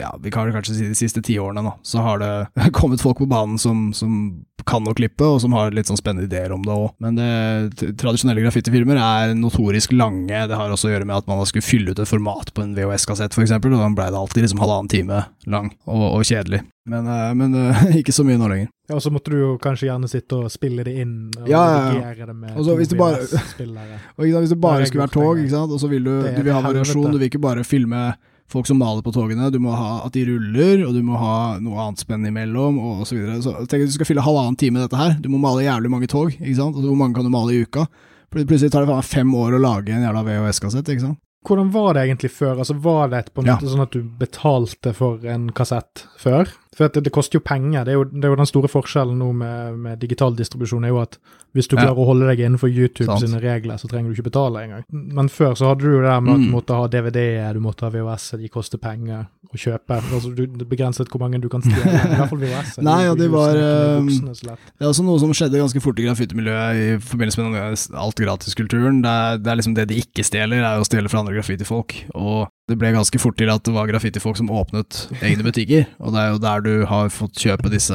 ja, vi kan kanskje si de siste ti årene nå, så har det kommet folk på banen som, som kan å klippe, og som har litt sånn spennende ideer om det òg. Men det, tradisjonelle graffitifilmer er notorisk lange. Det har også å gjøre med at man skulle fylle ut et format på en VHS-kassett, f.eks., og da ble det alltid liksom halvannen time lang og, og kjedelig. Men, eh, men eh, ikke så mye nå lenger. Ja, og så måtte du jo kanskje gjerne sitte og spille det inn, og Ja, ja, det med Og så hvis to bare-. Og ikke sant, Hvis det Det bare skulle være tog, ikke sant? og så vil du, du vil ha variasjon, du vil ikke bare filme folk som maler på togene, du må ha at de ruller, og du må ha noe annet spenn imellom, og, så videre. Så tenk at du skal fylle halvannen time med dette her, du må male jævlig mange tog, ikke sant? Og hvor mange kan du male i uka? Pl- Plutselig tar det fem år å lage en jævla VHS-kassett, ikke sant? Hvordan var det egentlig før? Altså Var det på en Ja. måte sånn at du betalte for en kassett før? For det, det koster jo penger. Det er jo, det er jo den store forskjellen nå med, med digital distribusjon, er jo at hvis du Ja. klarer å holde deg innenfor YouTube Sant. sine regler, så trenger du ikke betale engang. Men før så hadde du jo det med at du Mm. måtte ha DVD, du måtte ha VHS, de koster penger å kjøpe. Altså du, det begrenset hvor mange du kan stjele. I hvert fall VHS. Nei, ja, det var, eh, voksne, så lett. Det er også noe som skjedde ganske fort i graffitimiljøet i forbindelse med alt gratiskulturen. Det, er- det er liksom det de ikke stjeler, er å stjele fra andre graffitifolk. Og det ble ganske fort til at det var graffitifolk som åpnet egne butikker, og det er jo der du har fått kjøpe disse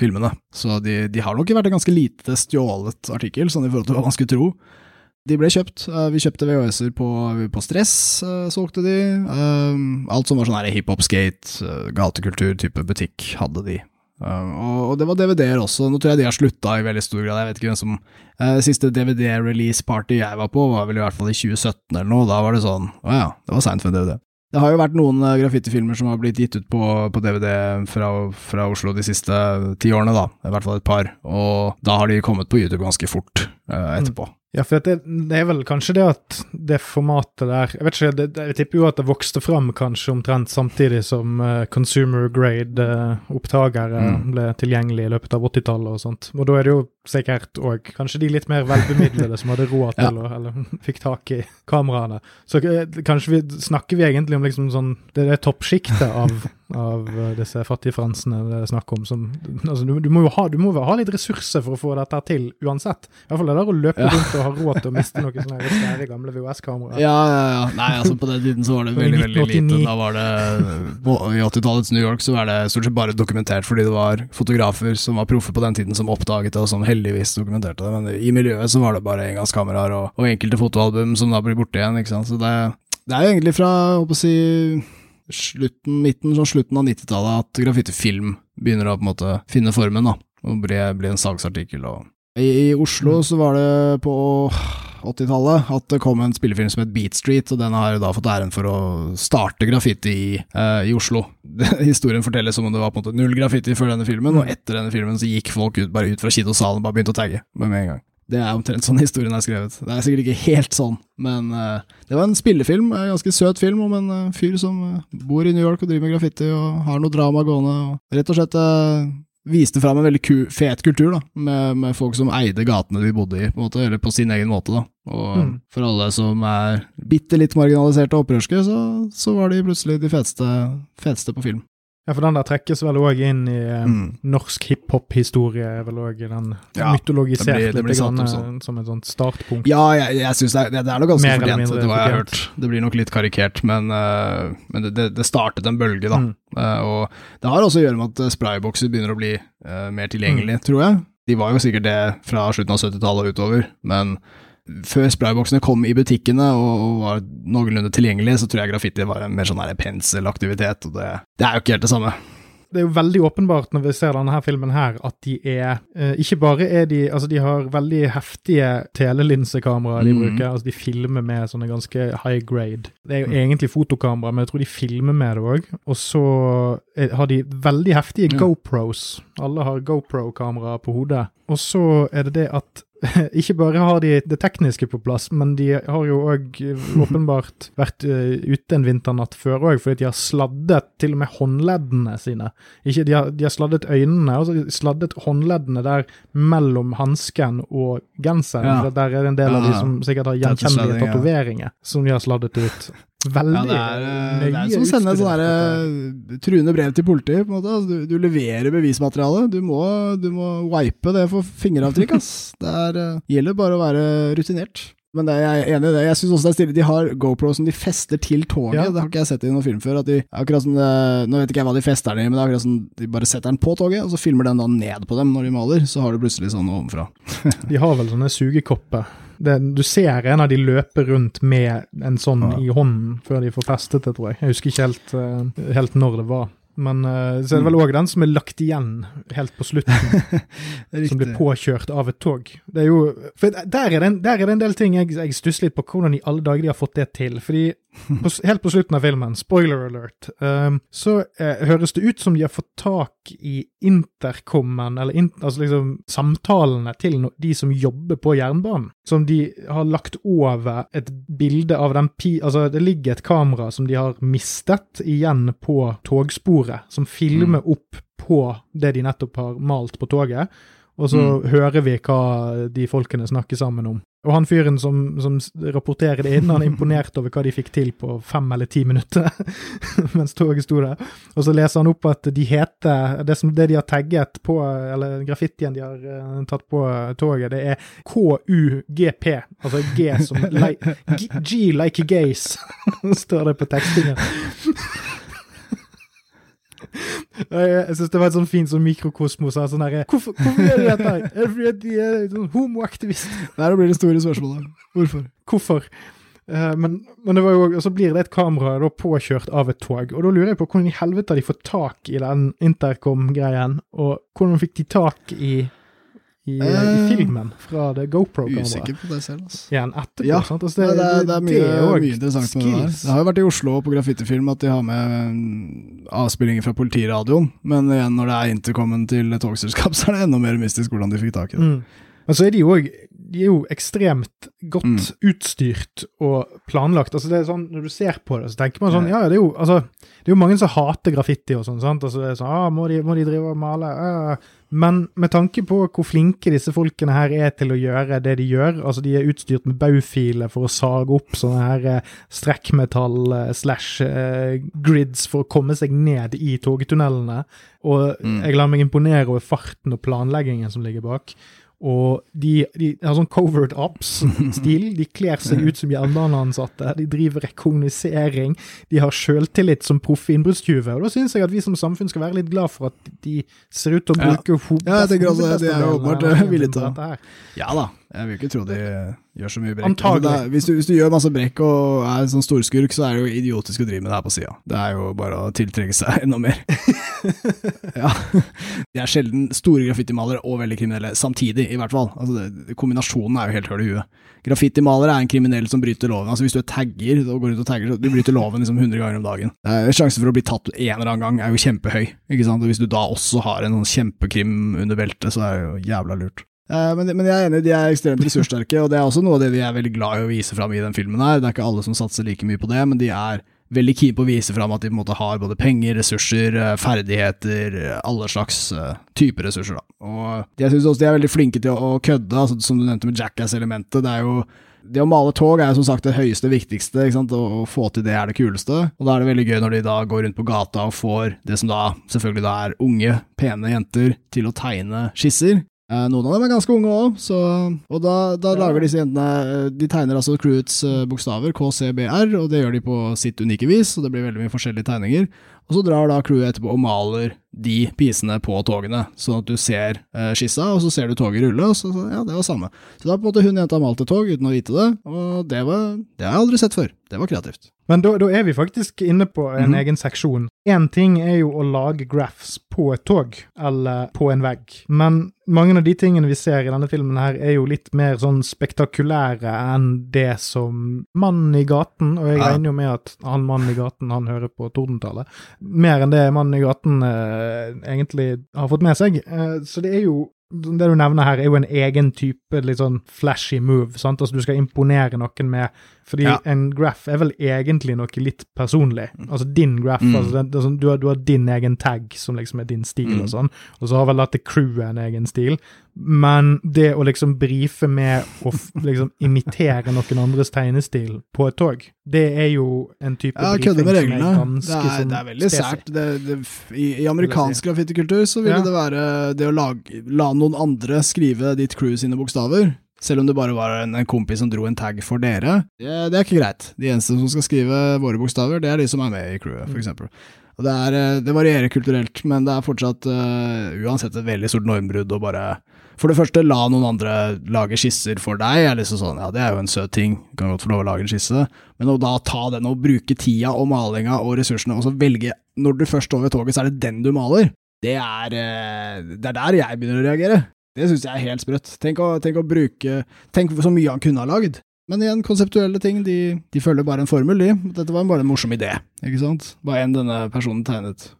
filmene. Så de, de har nok vært en ganske lite stjålet artikkel, sånn i forhold til hva man skulle tro. De ble kjøpt. eh, Vi kjøpte VHS-er på, på Stress, eh, solgte de. Eh, Alt som var sånn her hiphop, skate, eh, gatekultur-type butikk, hadde de. Uh, og, det var DVD-er også. Nå tror jeg de har slutta i veldig stor grad. Jeg vet ikke hvem som uh, Siste DVD-release-party jeg var på, var vel i hvert fall i 2017 eller noe. Da var det sånn Å ja, det var seint for en DVD. Det har jo vært noen uh, graffitifilmer som har blitt gitt ut på, på DVD fra, fra Oslo de siste ti årene, da. I hvert fall et par. Og da har de kommet på YouTube ganske fort etterpå. Ja, for det, det er vel kanskje det at det formatet der Jeg vet ikke, det, jeg tipper jo at det vokste fram kanskje omtrent samtidig som uh, consumer grade-opptakere Mm. ble tilgjengelig i løpet av 80-tallet og sånt. Og da er det jo sikkert òg kanskje de litt mer velbemidlede som hadde råd til å Eller fikk tak i kameraene. Så uh, kanskje vi snakker vi egentlig om liksom sånn Det det toppsjiktet av, av disse fattige fransene det er snakk om som Altså, du, du må jo ha, du må ha litt ressurser for å få dette til uansett. I hvert fall det der å løpe Ja. rundt og ha råd til å miste noen sånne svære gamle VHS-kameraer. Ja, ja, ja. Nei, altså på den tiden så var det veldig, veldig lite. Da var det I 80-tallets New York så var det stort sett bare dokumentert fordi det var fotografer som var proffe på den tiden som oppdaget det, og som heldigvis dokumenterte det. Men i miljøet så var det bare engangskameraer og, og enkelte fotoalbum som da blir borte igjen, ikke sant. Så det, det er jo egentlig fra, jeg håper å si slutten, midten, sånn slutten av 90-tallet at graffitifilm begynner å på en måte finne formen, da. Og bli, bli en salgsartikkel og I, I Oslo så var det på 80-tallet at det kom en spillefilm som het Beat Street, og den har da fått æren for å starte graffiti i, eh, i Oslo. Historien fortelles som om det var på en måte null graffiti før denne filmen, og etter denne filmen så gikk folk ut, bare ut fra kinosalen og bare begynte å tagge med en gang. Det er omtrent sånn historien er skrevet. Det er sikkert ikke helt sånn, men uh, det var en spillefilm, en ganske søt film om en uh, fyr som uh, bor i New York og driver med graffiti og har noe drama gående, og rett og slett viste fram en veldig ku fet kultur, da, med, med folk som eide gatene de bodde i, på en måte, eller på sin egen måte, da. Og Mm. for alle som er bitte litt marginaliserte og opprørske, så, så var de plutselig de feteste, feteste på film. Ja, for den der trekkes vel òg inn i eh, Mm. norsk hiphop-historie, er vel òg den Ja, mytologisert det blir- det blir litt grann, sånn. eh, som et sånt startpunkt. Ja, jeg, jeg syns det, det, det er noe ganske fortjent, etter hva jeg har hørt. Det blir nok litt karikert, men, uh, men det, det, startet en bølge, da. Mm. Uh, og det har også å gjøre med at spraybokser begynner å bli uh, mer tilgjengelig, Mm. tror jeg. De var jo sikkert det fra slutten av 70-tallet og utover, men før sprayboksene kom i butikkene og, og var noenlunde tilgjengelige, så tror jeg graffiti var en mer sånn her penselaktivitet, og det, det er jo ikke helt det samme. Det er jo veldig åpenbart når vi ser denne her filmen her, at de er eh, Ikke bare er de Altså, de har veldig heftige telelinsekameraer de mm. bruker. Altså, de filmer med sånne ganske high grade. Det er jo Mm. egentlig fotokamera, men jeg tror de filmer med det òg. Og så er- har de veldig heftige Ja. GoPros. Alle har GoPro-kamera på hodet. Og så er det det at ikke bare har de det tekniske på plass, men de har jo òg åpenbart vært eh, ute en vinternatt før òg, fordi de har sladdet til og med håndleddene sine. Ikke, de, har, de har sladdet øynene, og så sladdet håndleddene der mellom hansken og genseren. Ja. Der er det en del av de som sikkert har gjenkjennelige tatoveringer, som de har sladdet ut. Veldig Ja, det er, nøye. det er som å sende sånn dette. eh, truende brev til politiet. Altså, du, du leverer bevismateriale. Du må, du må wipe det for fingeravtrykk. ass. Det er, eh, gjelder bare å være rutinert. Men det, jeg er enig i det. Jeg synes også det er stille. De har GoPro som de fester til toget. Ja. Det har ikke jeg sett i noen film før. De, det, nå vet ikke jeg hva de fester den i, men det er akkurat som de bare setter den på toget, og så filmer den da ned på dem når de maler. Så har du plutselig sånn ovenfra. De har vel sånne sugekopper. Det, du ser en av de løpe rundt med en sånn Ja. i hånden før de får festet det, tror jeg. Jeg husker ikke helt, eh, helt når det var. Men eh, så er det vel òg den som er lagt igjen helt på slutten, som blir påkjørt av et tog. Det er jo, for der er det en, der er det en del ting jeg, jeg stusser litt på hvordan i alle dager de har fått det til. Fordi helt på slutten av filmen, spoiler alert, um, så uh, høres det ut som de har fått tak i intercomen, eller in, altså liksom samtalene til de som jobber på jernbanen. Som de har lagt over et bilde av den pi... Altså, det ligger et kamera som de har mistet igjen på togsporet, som filmer mm. opp på det de nettopp har malt på toget. Og så mm. hører vi hva de folkene snakker sammen om. Og han fyren som, som rapporterer det inn, han er imponert over hva de fikk til på fem eller ti minutter mens toget sto der. Og så leser han opp at de heter Det, som, det de har tagget på, eller graffitien de har uh, tatt på toget, det er KUGP. Altså G som G, G like gays, står det på tekstingen. Jeg, syns det var et sånn fint sånn mikrokosmos av sånn hvorfor, hvorfor, gjør de dette? Er det fordi de er sånn homoaktivist? Nei, det blir det store spørsmålet. Hvorfor? Hvorfor? Uh, men, men, det var jo, og så blir det et kamera da påkjørt av et tog, og da lurer jeg på hvordan i helvete de fått tak i den intercom-greien, og hvordan fikk de tak i i, uh, i eh, filmen fra det GoPro-kameraet. Usikker på det selv, altså. Igjen etterpå, ja, sant? Altså, det, det, det, er mye, det mye interessant skills. med det der. Det har jo vært i Oslo på graffitifilm at de har med mm, avspillinger fra politiradioen, men igjen, når det er intercomen til et togselskap, så er det enda mer mystisk hvordan de fikk tak i det. Mm. Men så er de jo de er jo ekstremt godt mm. utstyrt og planlagt. Altså det er sånn, Når du ser på det, så tenker man sånn Ja, det er jo, altså, det er jo mange som hater graffiti og sånn. sant? Altså det er sånn, ah, må, de, må de drive og male? Ah. Men med tanke på hvor flinke disse folkene her er til å gjøre det de gjør altså De er utstyrt med baufiler for å sage opp sånne her eh, strekkmetall eh, slash eh, grids for å komme seg ned i togtunnelene. Og mm. jeg lar meg imponere over farten og planleggingen som ligger bak. Og de, de, har sånn covert ups-stil. De kler seg ut som jernbaneansatte. De driver rekognosering. De har sjøltillit som proffe innbruddstyver. Og da syns jeg at vi som samfunn skal være litt glad for at de ser ut til å bruke ja. ja, jeg tenker altså, de er åpenbart villige til det. Ja da, jeg vil ikke tro de gjør så mye brekk. Antagelig. Er, hvis, du, hvis, du, gjør masse brekk og er en sånn storskurk, så er det jo idiotisk å drive med det her på sida. Det er jo bare å tiltrekke seg enda mer. ja. De er sjelden store graffitimalere og veldig kriminelle samtidig, i hvert fall. Altså, det, kombinasjonen er jo helt høl i huet. Graffitimalere er en kriminell som bryter loven. Altså Hvis du er tagger og går rundt og tagger, så du bryter loven liksom 100 ganger om dagen. Sjansen for å bli tatt en eller annen gang er jo kjempehøy. ikke sant? Og Hvis du da også har en sånn kjempekrim under beltet, så er det jo jævla lurt. Eh, men, men, jeg er enig, de er ekstremt ressurssterke, og det er også noe av det vi er veldig glad i å vise fram i den filmen. her. Det er ikke alle som satser like mye på det, men de er veldig keen på å vise fram at de på en måte har både penger, ressurser, eh, ferdigheter, alle slags typer ressurser. da. Og Jeg syns også de er veldig flinke til å, kødde, altså, som du nevnte med Jackass-elementet. det er jo det å male tog er som sagt det høyeste, viktigste. ikke sant? Å få til det er det kuleste. Og da er det veldig gøy når de da går rundt på gata og får det som da selvfølgelig da er unge, pene jenter til å tegne skisser. Eh, noen av dem er ganske unge òg, og da, da ja. lager disse jentene eh, De tegner altså crewets eh, bokstaver, KCBR, og det gjør de på sitt unike vis, og det blir veldig mye forskjellige tegninger. Og så drar da crewet etterpå og maler de pisene på togene, sånn at du ser eh, skissa, og så ser du toget rulle, og så, ja, det var samme. Så da på en måte hun jenta malte tog uten å vite det, og det var Det har jeg aldri sett før. Det var kreativt. Men da, da er vi faktisk inne på en mm. egen seksjon. Én ting er jo å lage graphs på et tog, eller på en vegg, men mange av de tingene vi ser i denne filmen her, er jo litt mer sånn spektakulære enn det som Mannen i gaten, og jeg ja. regner jo med at han mannen i gaten, han hører på Tordentallet, mer enn det Mannen i gaten eh, egentlig har fått med seg. Eh, så det er jo det du nevner her, er jo en egen type litt sånn flashy move. sant? Altså Du skal imponere noen med Fordi ja. en graph er vel egentlig noe litt personlig. Altså din graph, mm. altså det, altså, du, har, du, har, din egen tag som liksom er din stil, mm. og sånn. Og så har vel dette crewet en egen stil. Men det å liksom brife med å liksom imitere noen andres tegnestil på et tog, det er jo en type ja, brifing som er ganske det er, sånn det er veldig sært. I, I, amerikansk graffitikultur så ville ja. det være det å lage, la noen andre skrive ditt crew sine bokstaver. Selv om det bare var en, en kompis som dro en tag for dere. Det, det, er ikke greit. De eneste som skal skrive våre bokstaver, det er de som er med i crewet, for mm. Og det, er, eh, det varierer kulturelt, men det er fortsatt uh, uansett et veldig stort normbrudd å bare For det første, la noen andre lage skisser for deg. er liksom sånn, ja, Det er jo en søt ting, du kan godt få lov å lage en skisse. Men å da ta den og bruke tida og malinga og ressursene, og så velge Når du først står ved toget, så er det den du maler. Det er, uh, det er der jeg begynner å reagere. Det syns jeg er helt sprøtt. Tenk å, tenk å bruke Tenk så mye han kunne ha lagd. Men igjen, konseptuelle ting, de, de følger bare en formel, de. Dette var bare en morsom idé, ikke sant? Hva enn denne personen tegnet.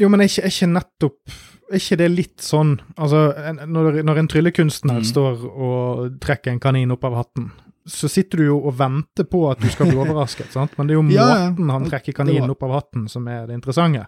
Jo, men er ikke, er ikke nettopp Er ikke det litt sånn Altså, når, når en tryllekunstner Mm. står og trekker en kanin opp av hatten, så sitter du jo og venter på at du skal bli overrasket, sant? Men det er jo Ja, ja. måten han trekker kaninen opp av hatten som er det interessante.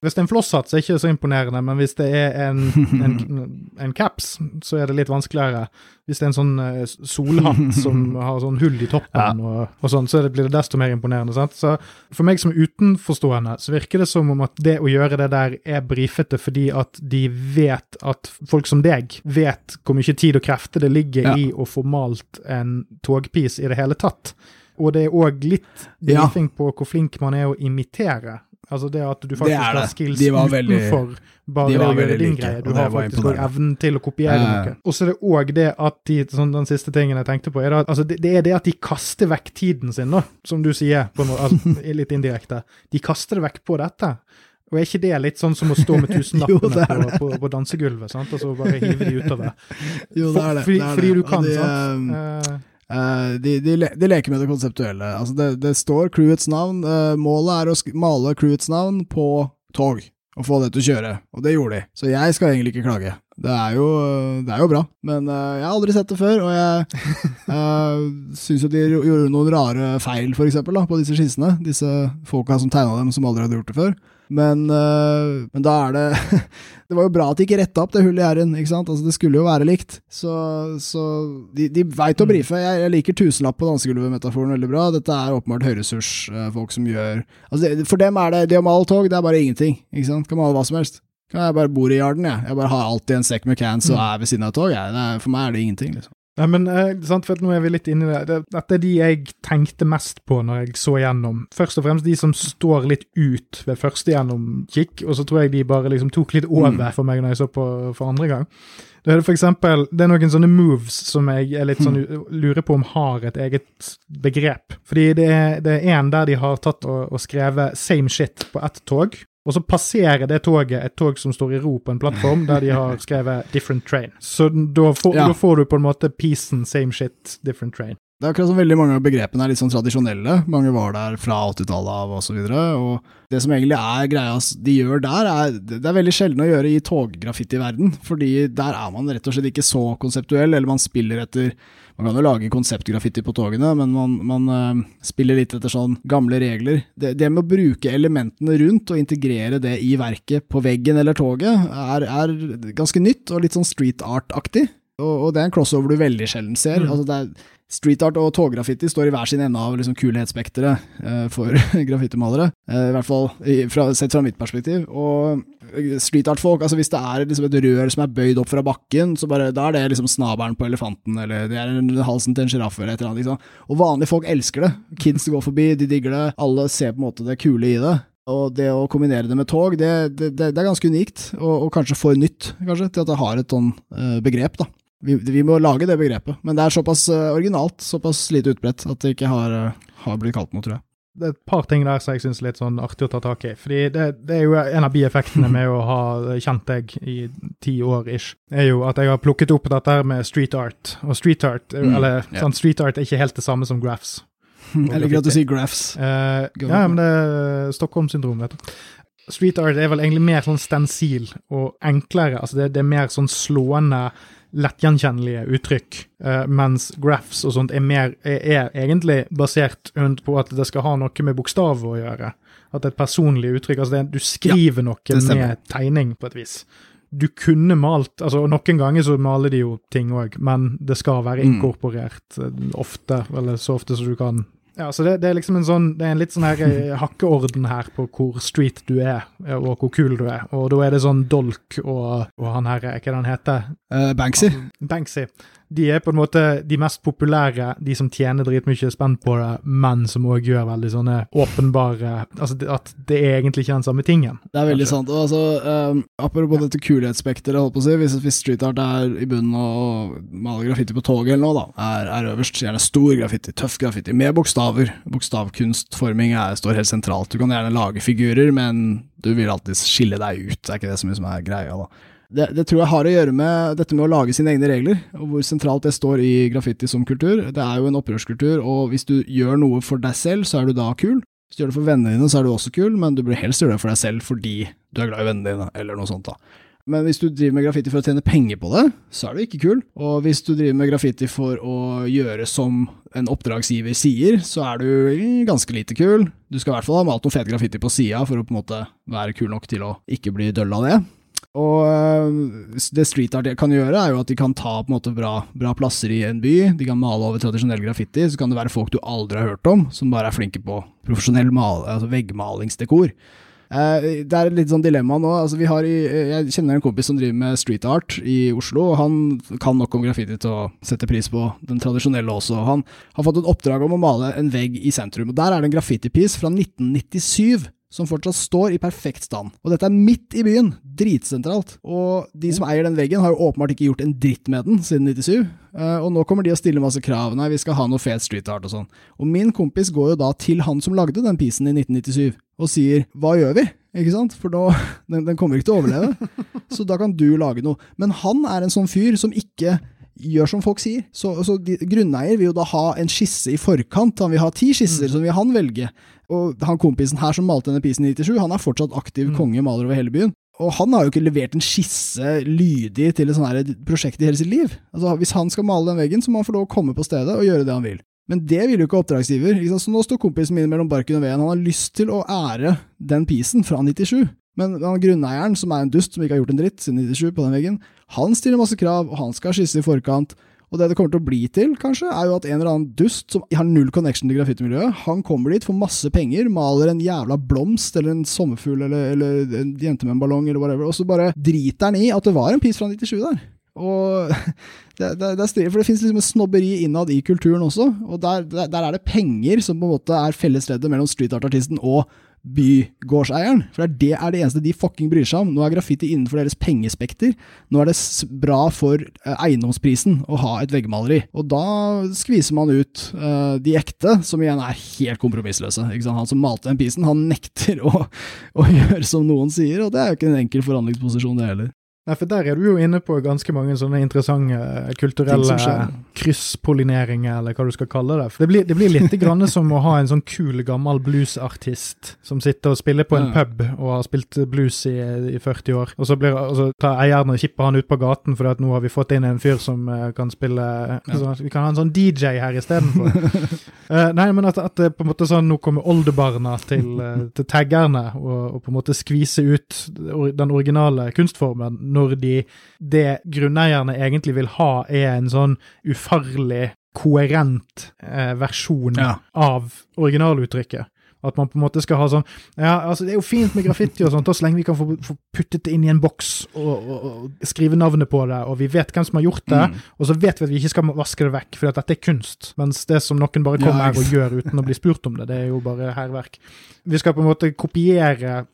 Hvis det er en flosshatt, så er det ikke så imponerende, men hvis det er en, en, en caps, så er det litt vanskeligere. Hvis det er en sånn eh, solhatt som har sånn hull i toppen og, og sånn, så er blir det desto mer imponerende. sant? Så for meg som utenforstående, så virker det som om at det å gjøre det der er brifete fordi at de vet at folk som deg vet hvor mye tid og krefter det ligger Ja. i å få malt en togpis i det hele tatt. Og det er òg litt Ja. på hvor flink man er å imitere. Altså det at du Det faktisk er har skills veldig- utenfor bare det å gjøre din like, greie. Du har faktisk òg evnen til å kopiere Ja, noe. Og så er det òg det at de, sånn, den siste tingen jeg tenkte på, er da, altså det, det er det at de kaster vekk tiden sin, da, som du sier, på noe, altså, litt indirekte. De kaster det vekk på dette. Og er ikke det litt sånn som å stå med tusenlappene det på, på, på dansegulvet, sant, og så bare hive de utover? Jo, det er det. fordi, det er fordi du kan, sant? Eh, de, de, de leker med det konseptuelle. Altså det, det står crewets navn. eh, målet er å male crewets navn på tog og få det til å kjøre, og det gjorde de. Så jeg skal egentlig ikke klage. Det er jo, det er jo bra, men eh, jeg har aldri sett det før, og jeg uh, syns jo de gjorde noen rare feil, for eksempel, da, på disse skissene. Disse folka som tegna dem, som aldri hadde gjort det før. Men, eh, men da er det Det var jo bra at de ikke retta opp det hullet i r-en, ikke sant? Altså, det skulle jo være likt. Så, så de, de veit å Mm. brife. Jeg, jeg liker tusenlapp på dansegulvet-metaforen veldig bra. Dette er åpenbart høyressursfolk som gjør altså det, For dem er det det å male tog, det er bare ingenting. Ikke sant? Kan male hva som helst. Kan jeg bare bor i yarden, jeg. Jeg bare har alltid en sekk med cans og Mm. er ved siden av et tog. Jeg. Det for meg er det ingenting, liksom. Nei, men eh, sant, for at nå er vi litt inne i det. det. Dette er de jeg tenkte mest på når jeg så gjennom. Først og fremst de som står litt ut ved første gjennomkikk, og så tror jeg de bare liksom tok litt over Mm. for meg når jeg så på for andre gang. Det er for eksempel, det er noen sånne moves som jeg er litt sånn lurer på om har et eget begrep. Fordi det er, det er en der de har tatt og, og skrevet 'same shit' på ett tog. Og så passerer det toget et tog som står i ro på en plattform, der de har skrevet 'different train'. Så da får, Ja. da får du på en måte peacen, same shit, different train. Det er akkurat som veldig mange av begrepene er litt sånn tradisjonelle. Mange var der fra 80-tallet av og så. Og det som egentlig er greia de gjør der, er Det er veldig sjelden å gjøre i toggraffiti-verden. Fordi der er man rett og slett ikke så konseptuell, eller man spiller etter Man kan jo lage konseptgraffiti på togene, men man, man eh, spiller litt etter sånn gamle regler. Det, det med å bruke elementene rundt og integrere det i verket på veggen eller toget, er, er ganske nytt og litt sånn street art-aktig. Og, og det er en crossover du veldig sjelden ser. Mm. Altså det er Street art og toggraffiti står i hver sin ende av liksom kulhetsspekteret uh, for graffitimalere. Uh, I hvert fall fra, sett fra mitt perspektiv. Og street art-folk, altså hvis det er liksom et rør som er bøyd opp fra bakken, så bare, da er det liksom snabelen på elefanten, eller det er halsen til en sjiraff, eller et eller annet. Liksom. Og vanlige folk elsker det. Kids går forbi, de digger det. Alle ser på en måte det kule i det. Og det å kombinere det med tog, det, det, det, det er ganske unikt, og, og kanskje for nytt, kanskje, til at det har et sånn eh, begrep, da. Vi, vi må lage det begrepet, men det er såpass eh, originalt, såpass lite utbredt, at det ikke har, eh, har blitt kalt noe, tror jeg. Det er et par ting der som jeg syns er litt sånn artig å ta tak i. Fordi det, det er jo en av bieffektene med å ha kjent deg i ti år ish, er jo at jeg har plukket opp dette her med street art. Og street art, jo- Mm, eller yeah. sånn, street art er ikke helt det samme som graphs. Jeg liker at du sier graphs. Uh, ja, men det er Stockholm-syndrom, vet du. Street art er vel egentlig mer sånn stensil og enklere. Altså det, det er mer sånn slående, lettgjenkjennelige uttrykk. eh, mens graphs og sånt er, mer, er, er egentlig basert på at det skal ha noe med bokstaver å gjøre. At det er et personlig uttrykk. altså det, er- Du skriver ja, noe med tegning, på et vis. Du kunne malt altså Noen ganger så maler de jo ting òg, men det skal være Mm. inkorporert eh, ofte, eller så ofte som du kan. Ja, så det, det er liksom en sånn Det er en litt sånn her eh, hakkeorden her på hvor street du er, eh, og hvor kul du er. Og da er det sånn Dolk og, og han her, hva er det han heter? Uh, Banksy. Banksy. De er på en måte de mest populære, de som tjener dritmye spenn på det, men som òg gjør veldig sånne åpenbare Altså at det er egentlig ikke den samme tingen. Det er veldig Kanskje. sant. Og altså, um, apropos dette kulhetsspekteret, holdt på å si, hvis, hvis street art er i bunnen og maler graffiti på toget eller noe, da, er, er øverst, gjerne stor graffiti, tøff graffiti, med bokstaver. Bokstavkunstforming er, står helt sentralt. Du kan gjerne lage figurer, men du vil alltid skille deg ut, det er ikke det som liksom er greia, da. Det, det, tror jeg har å gjøre med dette med å lage sine egne regler, og hvor sentralt det står i graffiti som kultur. Det er jo en opprørskultur, og hvis du gjør noe for deg selv, så er du da kul. Hvis du gjør det for vennene dine, så er du også kul, men du bør helst gjøre det for deg selv fordi du er glad i vennene dine, eller noe sånt. da. Men hvis du driver med graffiti for å tjene penger på det, så er du ikke kul. Og hvis du driver med graffiti for å gjøre som en oppdragsgiver sier, så er du ganske lite kul. Du skal i hvert fall ha malt noe fet graffiti på sida for å på en måte være kul nok til å ikke bli døll av det. Og øh, det street art kan gjøre, er jo at de kan ta på en måte bra, bra, plasser i en by. De kan male over tradisjonell graffiti. Så kan det være folk du aldri har hørt om, som bare er flinke på profesjonell mal, altså veggmalingsdekor. Uh, det er et litt sånn dilemma nå. Altså, i, jeg kjenner en kompis som driver med street art i Oslo. og Han kan nok om graffiti til å sette pris på den tradisjonelle også. Han har fått et oppdrag om å male en vegg i sentrum. og Der er det en graffitipiece fra 1997 som fortsatt står i perfekt stand. Og dette er midt i byen, dritsentralt. Og de som eier den veggen, har jo åpenbart ikke gjort en dritt med den siden 97. Uh, og nå kommer de å stille masse krav. Nei, vi skal ha noe fet street art og sånn. Og min kompis går jo da til han som lagde den pisen i 1997, og sier hva gjør vi? Ikke sant? For nå, den, den kommer ikke til å overleve. Så da kan du lage noe. Men han er en sånn fyr som ikke gjør som folk sier. Så, så de, Grunneier vil jo da ha en skisse i forkant. Han vil ha ti skisser, mm. så vil han velge. Og han kompisen her som malte denne pisen i 97, han er fortsatt aktiv mm. konge, maler over hele byen. Og han har jo ikke levert en skisse lydig til et sånt prosjekt i hele sitt liv. Altså, Hvis han skal male den veggen, så må han få lov å komme på stedet og gjøre det han vil. Men det vil jo ikke oppdragsgiver. Ikke så nå står kompisen min mellom barken og veden. Han har lyst til å ære den pisen fra 97. Men grunneieren, som er en dust som ikke har gjort en dritt siden 97 på den veggen, han stiller masse krav, og han skal skisse i forkant. Og det det kommer til å bli til, kanskje, er jo at en eller annen dust som har null connection til graffitimiljøet, han kommer dit, får masse penger, maler en jævla blomst eller en sommerfugl eller, eller en jente med en ballong eller whatever, og så bare driter han i at det var en piece fra 97 der. Og det, det, det, er for det finnes liksom en snobberi innad i kulturen også, og der, der, der er det penger som på en måte er fellesleddet mellom streetartartisten og bygårdseieren. For det er det eneste de fucking bryr seg om. Nå er graffiti innenfor deres pengespekter. Nå er det bra for eh, eiendomsprisen å ha et veggmaleri. Og da skviser man ut uh, de ekte, som igjen er helt kompromissløse. Han som malte den pisen, han nekter å, å gjøre som noen sier, og det er jo ikke en enkel forhandlingsposisjon, det heller. Nei, for der er du jo inne på ganske mange sånne interessante eh, kulturelle krysspollineringer, eller hva du skal kalle det. For det blir, det blir litt grann som å ha en sånn kul, gammel bluesartist som sitter og spiller på en pub og har spilt blues i, i 40 år, og så, blir, og så tar eieren og kipper han ut på gaten fordi at nå har vi fått inn en fyr som uh, kan spille ja. så, Vi kan ha en sånn DJ her istedenfor. uh, nei, men at, at på en måte sånn nå kommer oldebarna til, uh, til taggerne og, og, på en måte skvise ut den originale kunstformen når de, det grunneierne egentlig vil ha, er en sånn ufarlig, koherent eh, versjon ja. av originaluttrykket. At man på en måte skal ha sånn Ja, altså det er jo fint med graffiti og sånt, så lenge vi kan få, få puttet det inn i en boks og, og, og, skrive navnet på det, og vi vet hvem som har gjort det, mm. og så vet vi at vi ikke skal vaske det vekk, for dette er kunst. Mens det som noen bare kommer ja, her og gjør uten å bli spurt om det, det er jo bare hærverk. Vi skal på en måte kopiere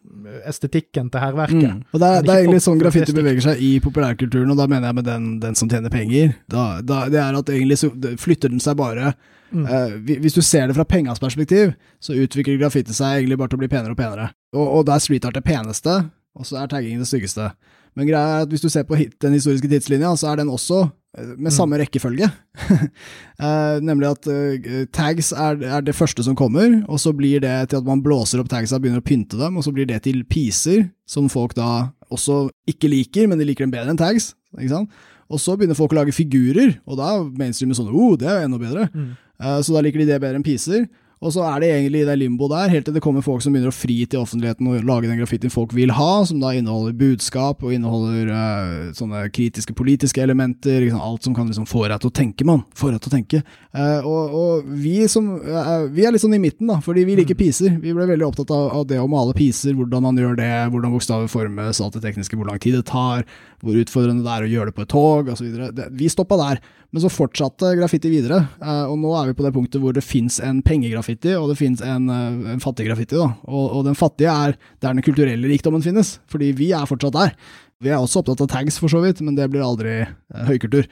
estetikken til hærverket. Mm. Og det er, det er egentlig sånn graffiti beveger seg i populærkulturen, og da mener jeg med den, den som tjener penger. Da, da, det er at egentlig så flytter den seg bare Mm. Uh, hvis du ser det fra pengas perspektiv, så utvikler graffiti seg egentlig bare til å bli penere og penere. Og, og da er street art det peneste, og så er tagging det styggeste. Men greia er at hvis du ser på den historiske tidslinja, så er den også eh, med mm. samme rekkefølge. uh, nemlig at uh, tags er, er, det første som kommer, og så blir det til at man blåser opp tagsa og begynner å pynte dem, og så blir det til piser, som folk da også ikke liker, men de liker dem bedre enn tags. ikke sant? Og så begynner folk å lage figurer, og da er mainstreamet sånn oh, det er jo enda bedre. Mm. Uh, så da liker de det bedre enn piser. Og så er det egentlig i det limbo der, helt til det kommer folk som begynner å fri til offentligheten og lage den graffitien folk vil ha, som da inneholder budskap og inneholder uh, sånne kritiske politiske elementer. Liksom, alt som kan liksom få deg til å tenke, mann. Få deg til å tenke. Uh, og, og, vi som uh, Vi er litt sånn i midten, da, fordi vi liker mm. piser. Vi ble veldig opptatt av, av det å male piser, hvordan man gjør det, hvordan bokstaver formes, alt det tekniske, hvor lang tid det tar, hvor utfordrende det er å gjøre det på et tog, osv. Vi stoppa der. Men så fortsatte graffiti videre, og nå er vi på det punktet hvor det fins en pengegraffiti graffiti, og det finnes en, eh, en fattig graffiti. Da. Og, og, den fattige er der den kulturelle rikdommen finnes, fordi vi er fortsatt der. Vi er også opptatt av tags, for så vidt, men det blir aldri uh, høykultur.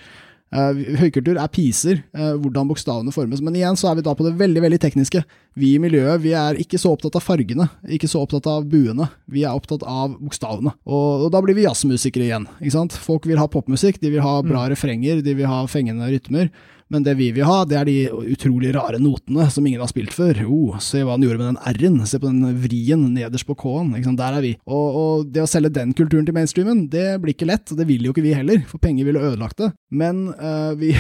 Uh, høykultur er piser, uh, hvordan bokstavene formes. Men igjen så er vi da på det veldig veldig tekniske. Vi i miljøet vi er ikke så opptatt av fargene, ikke så opptatt av buene. Vi er opptatt av bokstavene. Og, og da blir vi jazzmusikere igjen. ikke sant? Folk vil ha popmusikk, de vil ha bra refrenger, de vil ha fengende rytmer. Men det vi vil ha, det er de utrolig rare notene som ingen har spilt før. Oh, se hva han gjorde med den r-en, se på den vrien nederst på k-en. Der er vi. Og, og, det å selge den kulturen til mainstreamen, det blir ikke lett, og det vil jo ikke vi heller, for penger ville ødelagt det. Men, uh, vi,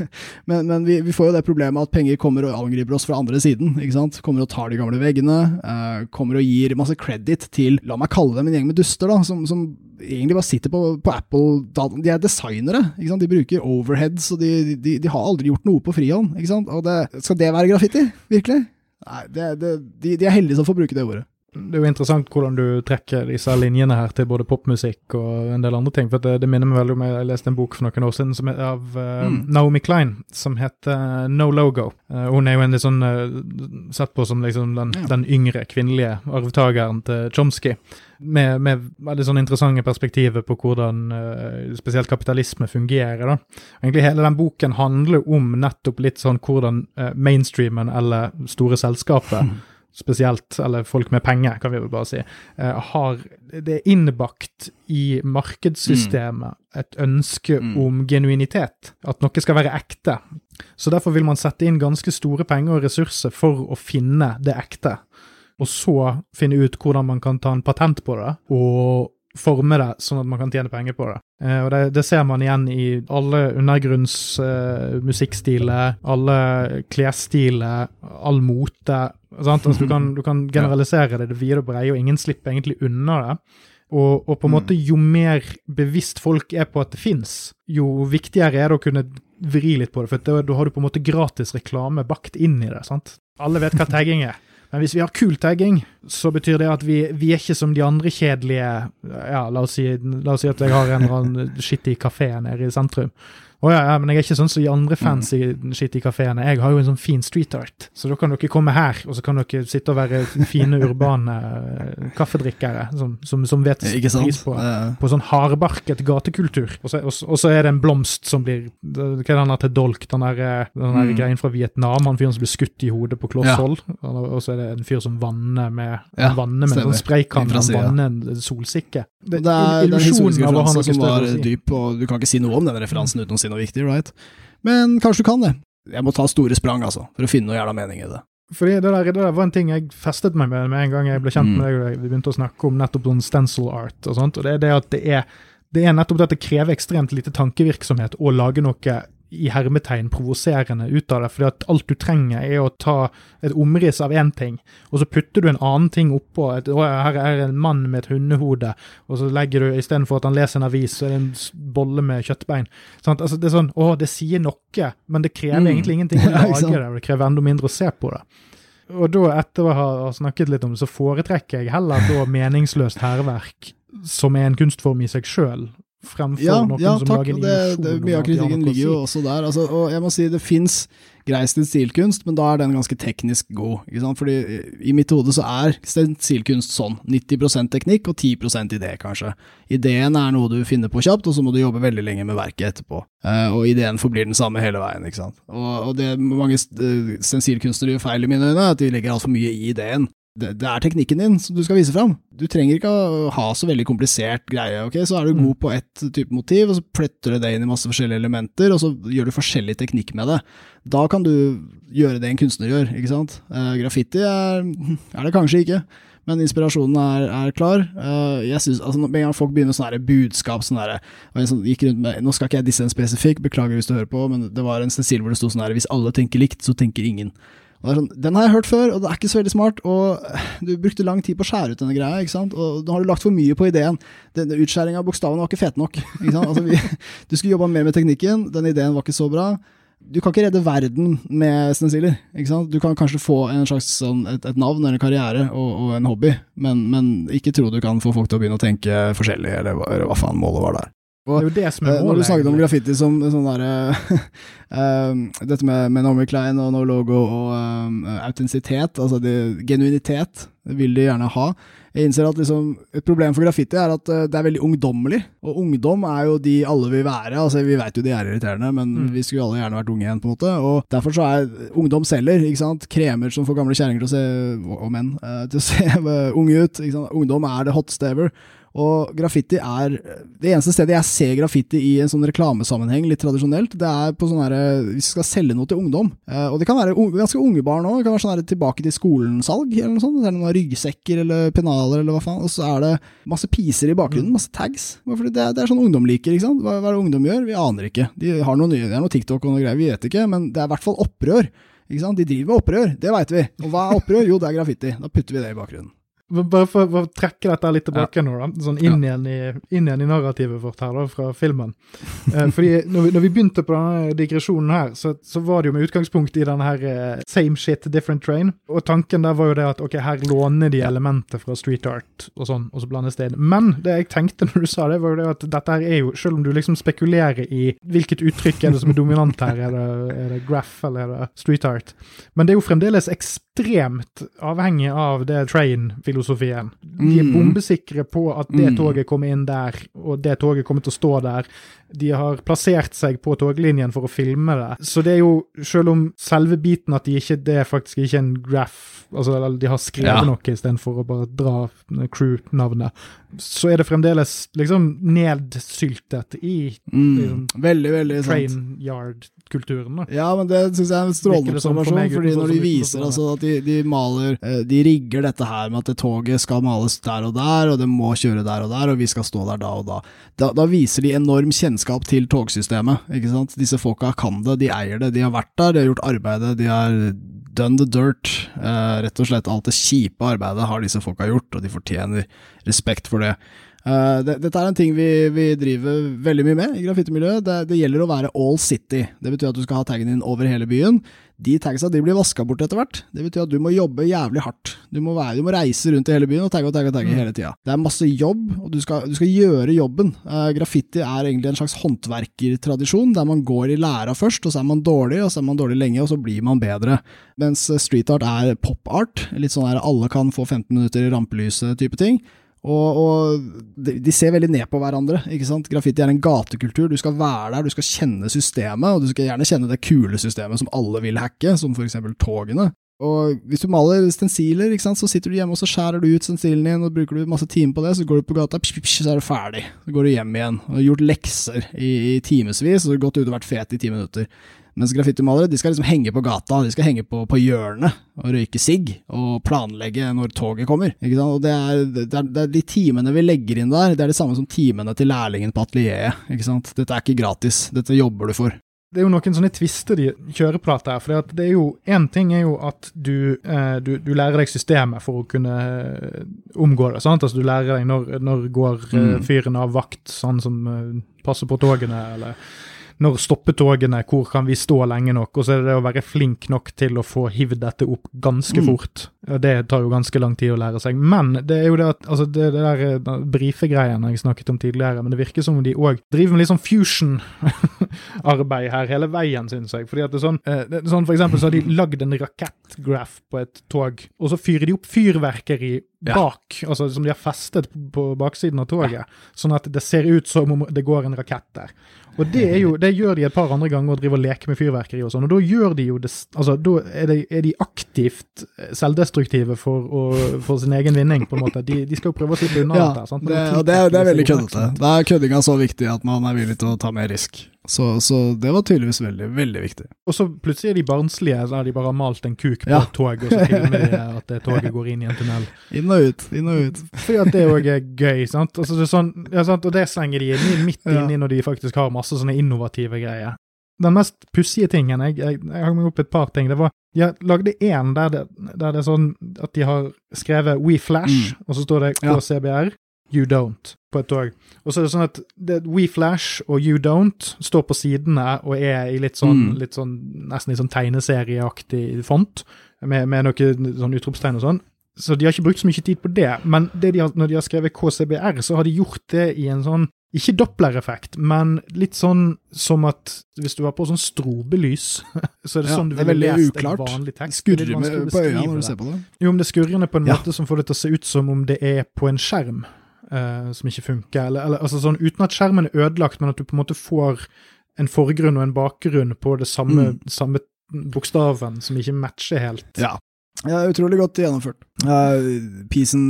men, men vi, vi, får jo det problemet at penger kommer og angriper oss fra andre siden. ikke sant? Kommer og tar de gamle veggene, uh, kommer og gir masse credit til, la meg kalle dem en gjeng med duster, da, som, som egentlig bare sitter på, på Apple De er designere. De bruker overheads, og de, de, de har aldri gjort noe på frihånd. Og det, Skal det være graffiti? Virkelig? Nei, det, det, de, de, er heldige som får bruke det ordet. Det er jo interessant hvordan du trekker disse linjene her til både popmusikk og en del andre ting. for Det, det minner meg veldig om jeg leste en bok for noen år siden som er av uh, mm. Naomi Klein, som heter No Logo. Uh, hun er jo en litt sånn uh, sett på som liksom den, ja. den yngre kvinnelige arvtakeren til Chomsky med, med veldig sånn interessante perspektiver på hvordan spesielt kapitalisme fungerer. da. Egentlig Hele den boken handler om nettopp litt sånn hvordan mainstreamen eller store selskaper mm. spesielt, eller folk med penger, kan vi vel bare si, uh, har det er innbakt i markedssystemet mm. et ønske mm. om genuinitet. At noe skal være ekte. Så derfor vil man sette inn ganske store penger og ressurser for å finne det ekte og så finne ut hvordan man kan ta en patent på det, og forme det sånn at man kan tjene penger på det. Eh, og det, det, ser man igjen i alle undergrunnsmusikkstiler, eh, alle klesstiler, all mote. Altså, du, kan, du, kan, generalisere det det vide og breie, og ingen slipper egentlig unna det. Og, og, på en måte, jo mer bevisst folk er på at det fins, jo viktigere er det å kunne vri litt på det. For da har du på en måte gratis reklame bakt inn i det. sant? Alle vet hva tagging er. Men hvis vi har kul tagging, så betyr det at vi, vi, er ikke som de andre kjedelige Ja, la oss si, la oss si at jeg har en eller annen skittig kafé nede i sentrum. Å ja, ja, men jeg er ikke sånn som de andre fancy mm. i kafeene. Jeg har jo en sånn fin street art. Så da kan dere komme her, og så kan dere sitte og være fine, urbane eh, kaffedrikkere som, som, som vet pris på, på sånn hardbarket gatekultur. Og så, og, og så, er det en blomst som blir Hva er han har til dolk? Den der, eh, den der mm. greien fra Vietnam, han fyren som blir skutt i hodet på kloss hold. Ja. Og så er det en fyr som vanner med, ja, vanner med en spraykanne, han vanner en solsikke. Det, det er, det er en historisk referanse som var dyp, og du kan ikke si noe om den referansen uten å si noe viktig, right? Men kanskje du kan det. Jeg må ta store sprang, altså, for å finne noe jævla mening i det. Fordi det der, det der, var en ting jeg festet meg med med en gang jeg ble kjent med mm. deg og vi begynte å snakke om nettopp sånn stencil art og sånt. og Det er det at det er, det er nettopp det at det krever ekstremt lite tankevirksomhet å lage noe i hermetegn provoserende ut av det. fordi at alt du trenger, er å ta et omriss av én ting, og så putter du en annen ting oppå. Et, å, her er en mann med et hundehode, og så legger du istedenfor at han leser en avis, så er det en bolle med kjøttbein. Sånn, altså, det er sånn, å, det sier noe, men det krever mm. egentlig ingenting å lage det, og det krever enda mindre å se på det. Og da, etter å ha snakket litt om det, så foretrekker jeg heller da meningsløst hærverk som er en kunstform i seg sjøl, fremfor ja, noen ja, som takk. lager en illusjon. Det, det, mye av kritikken ligger jo også der. Altså, og jeg må si det fins grei stensilkunst, men da er den ganske teknisk god. Ikke sant? Fordi i mitt hode så er stensilkunst sånn. 90% teknikk og 10 idé, kanskje. Ideen er noe du finner på kjapt, og så må du jobbe veldig lenge med verket etterpå. Uh, og ideen forblir den samme hele veien. ikke sant? Og, og det mange stensilkunstnere gjør feil i mine øyne, at de legger altfor mye i ideen det, det, er teknikken din som du skal vise fram. Du trenger ikke å ha så veldig komplisert greie. ok? Så er du god mm. på ett type motiv, og så flytter du det inn i masse forskjellige elementer, og så gjør du forskjellig teknikk med det. Da kan du gjøre det en kunstner gjør, ikke sant. Uh, graffiti er, er, det kanskje ikke, men inspirasjonen er, er klar. Uh, jeg synes, altså Med en gang folk begynner med sånne budskap sånn der, sånn, gikk rundt med, Nå skal ikke jeg disse en spesifikk, beklager hvis du hører på, men det var en stensil hvor det sto sånn her Hvis alle tenker likt, så tenker ingen. Sånn, den har jeg hørt før, og det er ikke så veldig smart. Og du brukte lang tid på å skjære ut denne greia, ikke sant? og nå har du lagt for mye på ideen. Denne utskjæringa av bokstavene var ikke fet nok. Ikke? Altså, vi, du skulle jobba mer med teknikken, den ideen var ikke så bra. Du kan ikke redde verden med stensiler. Du kan kanskje få en slags sånn, et, et, navn eller en karriere og, og en hobby, men, men, ikke tro du kan få folk til å begynne å tenke forskjellig, eller eller hva faen målet var der. Og, det er jo det som er målet. Når du snakket om graffiti som sånn derre uh, Dette med, med Naomi Klein og no logo og um, autentisitet, altså det, genuinitet, det vil de gjerne ha. Jeg innser at liksom, Et problem for graffiti er at det er veldig ungdommelig. Og ungdom er jo de alle vil være. altså Vi vet jo de er irriterende, men mm. vi skulle alle gjerne vært unge igjen. på en måte, og Derfor så er ungdom selger. ikke sant? Kremer som får gamle kjerringer til å se og menn til å se unge ut. ikke sant? Ungdom er det hotste ever. Og graffiti er Det eneste stedet jeg ser graffiti i en sånn reklamesammenheng, litt tradisjonelt, det er på sånn herre Hvis vi skal selge noe til ungdom. Eh, og det kan være ganske unge barn òg. Det kan være sånn tilbake til skolen-salg, eller noe sånt. Det er noen ryggsekker eller pennaler eller hva faen. Og så er det masse piser i bakgrunnen, mm. masse tags. Fordi det, det er sånn ungdom liker, ikke sant. Hva, hva er det ungdom gjør? Vi aner ikke. De har noe det er noe TikTok og noe greier, vi vet ikke, men det er i hvert fall opprør. Ikke sant? De driver med opprør, det veit vi. Og hva er opprør? Jo, det er graffiti. Da putter vi det i bakgrunnen. Bare for, å trekke dette litt tilbake ja. nå, da, sånn inn, ja. igjen i, inn, igjen i, narrativet vårt her da, fra filmen. Eh, fordi når vi, når vi, begynte på denne digresjonen her, så, så, var det jo med utgangspunkt i denne her eh, same shit, different train. Og tanken der var jo det at ok, her låner de elementer fra street art og sånn, og så blandes det inn. Men det jeg tenkte når du sa det, var jo det at dette her er jo, selv om du liksom spekulerer i hvilket uttrykk er det som er dominant her, er det, er det graph eller er det street art, men det er jo fremdeles ekstremt avhengig av det train-filosofien. De er mm. bombesikre på at det mm. toget kommer inn der, og det toget kommer til å stå der. De har plassert seg på toglinjen for å filme det. Så det er jo, selv om selve biten at de ikke, det er faktisk ikke en graph, altså de har skrevet ja. noe istedenfor å bare dra crew-navnet, så er det fremdeles liksom nedsyltet i mm. liksom, veldig, veldig train yard-kulturen. Ja, men det syns jeg er en strålende observasjon, fordi når de viser altså, at de, de, maler eh, De rigger dette her med at det toget skal males der og der, og det må kjøre der og der, og vi skal stå der da og da. Da, da viser de enorm kjennskap til togsystemet. ikke sant? Disse folka kan det, de eier det, de har vært der, de har gjort arbeidet, de har done the dirt. Eh, rett og slett alt det kjipe arbeidet har disse folka gjort, og de fortjener respekt for det. Uh, det, dette er en ting vi, vi, driver veldig mye med i graffitimiljøet. Det, det, gjelder å være all city. Det betyr at du skal ha taggen din over hele byen. De tagsa de blir vaska bort etter hvert. Det betyr at du må jobbe jævlig hardt. Du må, være, du må reise rundt i hele byen og tagge og tagge, og tagge mm. hele tida. Det er masse jobb, og du skal, du skal gjøre jobben. Uh, graffiti er egentlig en slags håndverkertradisjon, der man går i læra først, og så er man dårlig, og så er man dårlig lenge, og så blir man bedre. Mens street art er pop art, litt sånn der alle kan få 15 minutter i rampelyset-type ting. Og, og, de ser veldig ned på hverandre. ikke sant? Graffiti er en gatekultur. Du skal være der, du skal kjenne systemet, og du skal gjerne kjenne det kule systemet som alle vil hacke, som for eksempel togene. Og hvis du maler stensiler, ikke sant, så sitter du hjemme og så skjærer du ut stensilen din, og bruker du masse timer på det, så går du på gata, psh, psh, så er du ferdig. Så går du hjem igjen. Og har gjort lekser i, i timevis, og gått ut og vært fet i ti minutter. Mens graffitimalere de skal liksom henge på gata, de skal henge på, på hjørnet og røyke sigg og planlegge når toget kommer. Og det er, det, er, det er, De timene vi legger inn der, det er det samme som timene til lærlingen på atelieret. Dette er ikke gratis, dette jobber du for. Det er jo noen sånne tvister de på dette. her, for det er jo, Én ting er jo at du, eh, du, du, lærer deg systemet for å kunne eh, omgå det. sant? Altså Du lærer deg når, når går eh, mm. fyren av vakt, sånn som passer på togene, eller når stopper togene, hvor kan vi stå lenge nok? Og så er det det å være flink nok til å få hivd dette opp ganske mm. fort. Det tar jo ganske lang tid å lære seg. Men det er jo det at altså det, det der eh, brifegreiene jeg snakket om tidligere, men det virker som om de òg driver med litt sånn fusion-arbeid her hele veien, syns jeg. Fordi at det er sånn, eh, det er sånn For eksempel så har de lagd en rakettgraph på et tog, og så fyrer de opp fyrverkeri bak, ja. altså som de har festet på baksiden av toget, ja. sånn at det ser ut som om det går en rakett der. Og det, jo, det, gjør de et par andre ganger, og driver og leker med fyrverkeri og sånn. Og da gjør de jo det Altså, da er de, er de aktivt selvdestruktive for, å, for, sin egen vinning, på en måte. De, de skal jo prøve å slippe unna ja, dette. Det, og det, det er veldig køddete. Da er køddinga så viktig at man er villig til å ta mer risk. Så, så, det var tydeligvis veldig veldig viktig. Og så plutselig er de barnslige, så har de bare malt en kuk på ja. et tog, og så filmer de at det toget går inn i en tunnel. Inn og ut, inn og ut. Fordi at det òg er gøy, sant? Altså, det er sånn, ja, sant? Og det slenger de inn, midt inni ja. når de faktisk har masse sånne innovative greier. Den mest pussige tingen Jeg, jeg, jeg hang meg opp et par ting. Det var Jeg lagde én der, der, det er sånn at de har skrevet We Flash, mm. og så står det KCBR. You Don't på et tog. Og så er det sånn at det, We Flash og You Don't står på sidene og er i litt sånn, mm. litt sånn nesten i sånn tegneserieaktig font, med, med noe sånn utropstegn og sånn. Så de har ikke brukt så mye tid på det. Men det de har, når de har skrevet KCBR, så har de gjort det i en sånn Ikke dopplereffekt, men litt sånn som at hvis du har på sånn strobelys, så er det Ja, sånn du ville lest lest en vanlig tekst. Det er Skurrer vanskelig med, på øynene når du ser på det. Jo, men det skurrer på en Ja. måte som får det til å se ut som om det er på en skjerm eh, som ikke funker. Eller, eller altså sånn uten at skjermen er ødelagt, men at du på en måte får en forgrunn og en bakgrunn på det samme, Mm. samme bokstaven som ikke matcher helt. Ja. ja utrolig godt gjennomført. Uh, Pisen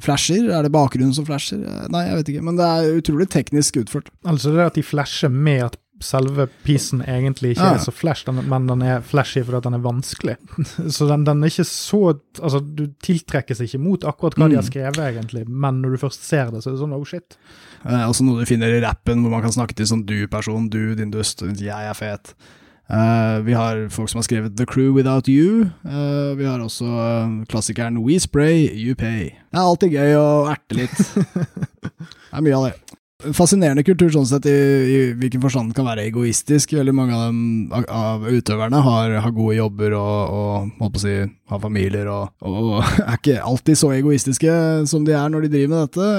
flasher, er det bakgrunnen som flasher? Eh, Nei, jeg vet ikke, men det er utrolig teknisk utført. Altså det at de flasher med at selve pisen egentlig ikke er så flash, den, men den er flashy fordi den er vanskelig. Så den, den er ikke så Altså, du tiltrekkes ikke mot akkurat hva de har Mm. skrevet, egentlig, men når du først ser det, så er det sånn oh shit. Eh, også noe du finner i rappen, hvor man kan snakke til sånn du-person, du, din dust, jeg er fet. Eh, vi har folk som har skrevet The Crew Without You. Eh, vi har også eh, klassikeren We Spray, You Pay. Det er alltid gøy å erte litt. det er mye av det. Fascinerende kultur sånn sett, i, i hvilken forstand kan være egoistisk. Veldig mange av, dem, av- utøverne har, har gode jobber og, og si, har familier og, og er ikke alltid så egoistiske som de er når de driver med dette.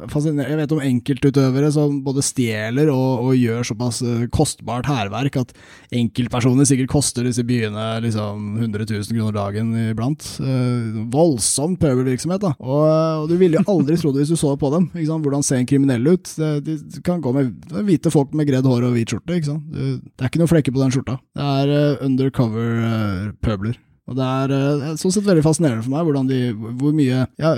Jeg, jeg vet om enkeltutøvere som både stjeler og, og gjør såpass eh, kostbart hærverk at enkeltpersoner sikkert koster disse byene liksom 100 000 kroner dagen iblant. Eh, voldsom pøbelvirksomhet, da. Og, og du ville jo aldri trodd det hvis du så på dem. Hvordan ser en kriminell ut? Det, de, du kan gå med hvite folk med gredd hår og hvit skjorte. Ikke sant? Det er ikke noe flekker på den skjorta. Det er eh, undercover eh, pøbler. Og det er eh, sånn sett veldig fascinerende for meg hvordan de, hvor mye ja,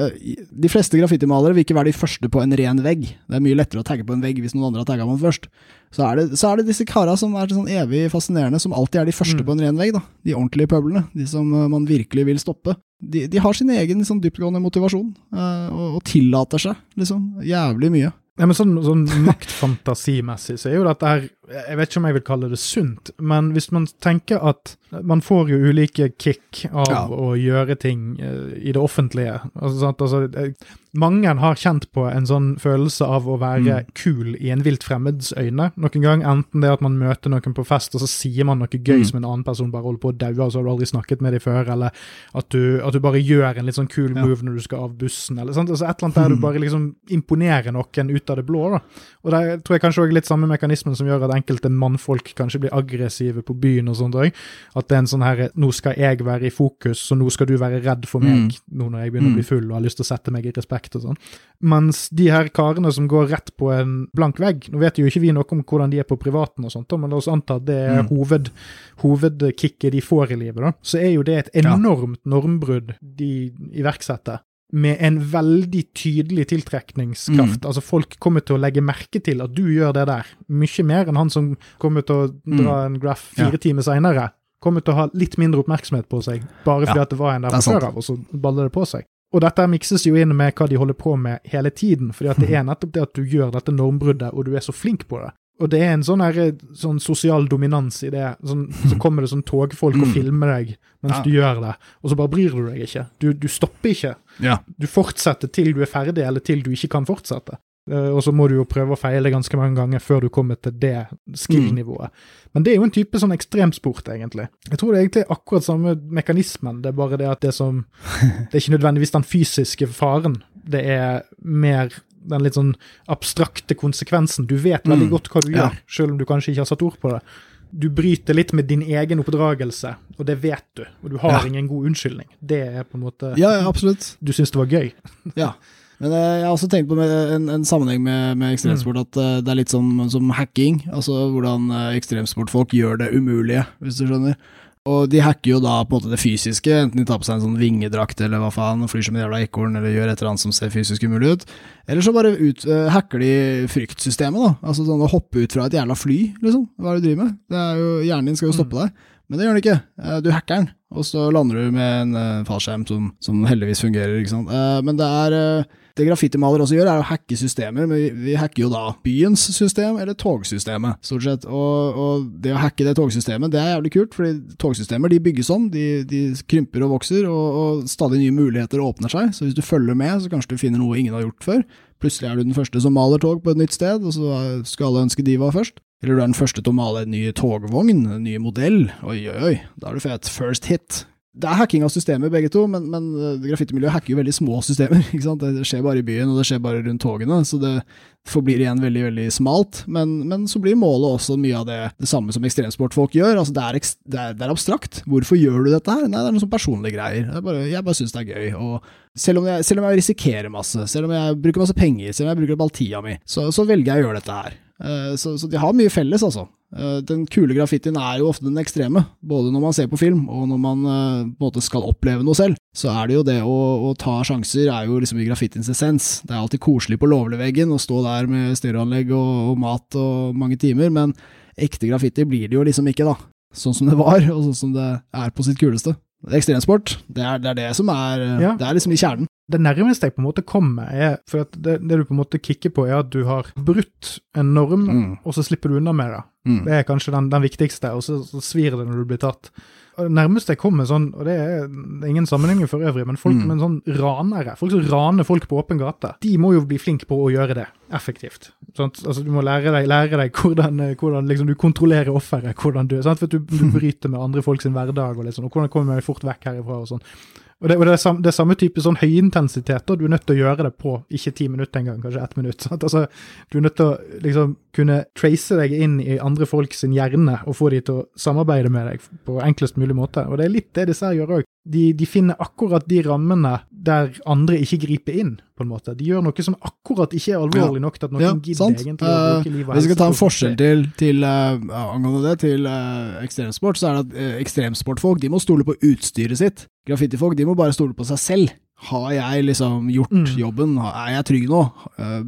De fleste graffitimalere vil ikke være de første på en ren vegg. Det er mye lettere å tagge på en vegg hvis noen andre har tagga man først. Så er, det, så er det disse kara som er sånn evig fascinerende, som alltid er de første Mm. på en ren vegg. da. De ordentlige pøblene. De som man virkelig vil stoppe. De, de har sin egen liksom, dyptgående motivasjon, og, og tillater seg liksom jævlig mye. Ja, men sånn, sånn maktfantasimessig så er jo dette her Jeg vet ikke om jeg vil kalle det sunt, men hvis man tenker at man får jo ulike kick av Ja. å gjøre ting eh, i det offentlige altså? Altså, eh, Mange har kjent på en sånn følelse av å være Mm. kul i en vilt fremmeds øyne. Noen gang enten det at man møter noen på fest, og så sier man noe gøy Mm. som en annen person bare holder på å daue, og så har du aldri snakket med dem før, eller at du, at du bare gjør en litt sånn kul Ja. move når du skal av bussen, eller sant? Altså, et eller annet der du bare liksom imponerer noen ut av det blå. da. Og det tror jeg kanskje er litt samme mekanismen som gjør at enkelte mannfolk kanskje blir aggressive på byen og sånt òg. At det er en sånn her Nå skal jeg være i fokus, så nå skal du være redd for meg Mm. nå når jeg begynner å Mm. bli full og har lyst til å sette meg i respekt og sånn. Mens de her karene som går rett på en blank vegg Nå vet jo ikke vi noe om hvordan de er på privaten og sånt, men la oss anta at det er Mm. hoved, hovedkicket de får i livet, da. Så er jo det et enormt normbrudd de iverksetter med en veldig tydelig tiltrekningskraft. Altså Folk kommer til å legge merke til at du gjør det der, mye mer enn han som kommer til å dra en graph fire Mm. Ja. timer seinere. Kommer til å ha litt mindre oppmerksomhet på seg, bare fordi Ja, at det var en der er fra før av, og så baller det på seg. Og dette mikses jo inn med hva de holder på med hele tiden, fordi at det er nettopp det at du gjør dette normbruddet, og du er så flink på det. Og det er en sånn, her, sånn sosial dominans i det. Sånn, så kommer det sånn togfolk og Mm. filmer deg mens Ja. du gjør det, og så bare bryr du deg ikke. Du, du stopper ikke. Ja. Du fortsetter til du er ferdig, eller til du ikke kan fortsette. Eh, og så må du jo prøve å feile ganske mange ganger før du kommer til det skill-nivået. Men det er jo en type sånn ekstremsport, egentlig. Jeg tror det er egentlig akkurat samme mekanismen, det er bare det at det som Det er ikke nødvendigvis den fysiske faren, det er mer den litt sånn abstrakte konsekvensen. Du vet veldig Mm. godt hva du Ja. gjør, selv om du kanskje ikke har satt ord på det. Du bryter litt med din egen oppdragelse, og det vet du. Og du har Ja. ingen god unnskyldning. Det er på en måte Ja, ja, absolutt. Du syns det var gøy. Ja. Men eh, jeg har også tenkt på en, en sammenheng med, med ekstremsport at eh, det er litt som, som hacking. Altså hvordan eh, ekstremsportfolk gjør det umulige, hvis du skjønner. Og de hacker jo da på en måte det fysiske, enten de tar på seg en sånn vingedrakt eller hva faen, og flyr som en jævla ekorn eller gjør et eller annet som ser fysisk umulig ut. Eller så bare ut, uh, hacker de fryktsystemet, da. Altså sånn å hoppe ut fra et jævla fly, liksom. Hva er det du driver med? Det er jo, hjernen din skal jo stoppe deg. Men det gjør den ikke. Uh, Du hacker den, og så lander du med en uh, fallskjerm som, som heldigvis fungerer, ikke sant. Men det er Det graffitimalere også gjør, er å hacke systemer. Men vi, vi hacker jo da byens system eller togsystemet, stort sett. Og, og det å hacke det togsystemet, det er jævlig kult, fordi togsystemer de bygges om, de, de krymper og vokser, og, og stadig nye muligheter åpner seg. Så hvis du følger med, så kanskje du finner noe ingen har gjort før. Plutselig er du den første som maler tog på et nytt sted, og så skal alle ønske de var først. Eller du er den første til å male en ny togvogn, en ny modell. Oi, oi, oi, da er du fet. First hit. Det er hacking av systemer, begge to, men, men eh, graffitimiljøet hacker jo veldig små systemer. Det skjer bare i byen, og det skjer bare rundt togene, så det forblir igjen veldig veldig smalt. Men, men så blir målet også mye av det, det samme som ekstremsportfolk gjør. altså det er, det, er, det er, abstrakt. Hvorfor gjør du dette her? Nei, det er noen sånne personlige greier. Jeg bare, jeg bare syns det er gøy. og selv om, jeg, selv om, jeg, risikerer masse, selv om jeg bruker masse penger, selv om jeg bruker opp all tida mi, så, så velger jeg å gjøre dette her. Uh, så, så de har mye felles, altså. Eh, den kule graffitien er jo ofte den ekstreme, både når man ser på film og når man eh, på en måte skal oppleve noe selv. Så er det jo det å, å ta sjanser er jo liksom i graffitiens essens. Det er alltid koselig på lovleveggen å stå der med stereoanlegg og, og mat og mange timer, men ekte graffiti blir det jo liksom ikke, da. Sånn som det var, og sånn som det er på sitt kuleste. Ekstremsport, det er, det er det som er ja. Det er liksom i kjernen. Det nærmeste jeg på en måte kommer, er For det, det, du på en måte kikker på, er at du har brutt en norm, mm. og så slipper du unna med det. Mm. Det er kanskje den, den viktigste, og så, så, svir det når du blir tatt. Det nærmeste jeg kommer sånn, og det er, ingen sammenheng for øvrig, men folk mm. med sånn ranere, folk som raner folk på åpen gate, de må jo bli flinke på å gjøre det effektivt. Sant? Altså, du må lære deg, lære deg hvordan, hvordan liksom, du kontrollerer offeret, hvordan du, sant? for du, du bryter med andre folks hverdag, og, liksom, og hvordan kommer jeg fort vekk herifra og sånn. Og det, og det, er samme, det, er samme, type sånn høyintensitet, du er nødt til å gjøre det på ikke ti minutter engang, kanskje ett minutt. Altså, du er nødt til å liksom, kunne trace deg inn i andre folks hjerne og få de til å samarbeide med deg på enklest mulig måte. Og det er litt det disse her gjør òg. De, de, finner akkurat de rammene der andre ikke griper inn, på en måte. De gjør noe som akkurat ikke er alvorlig nok til at noen ja, gidder sant? egentlig å bruke livet Hvis vi skal ta en forskjell til, til uh, angående det, til uh, ekstremsport, så er det at uh, ekstremsportfolk de må stole på utstyret sitt. Graffitifolk de må bare stole på seg selv. Har jeg liksom gjort mm. jobben? Er jeg trygg nå?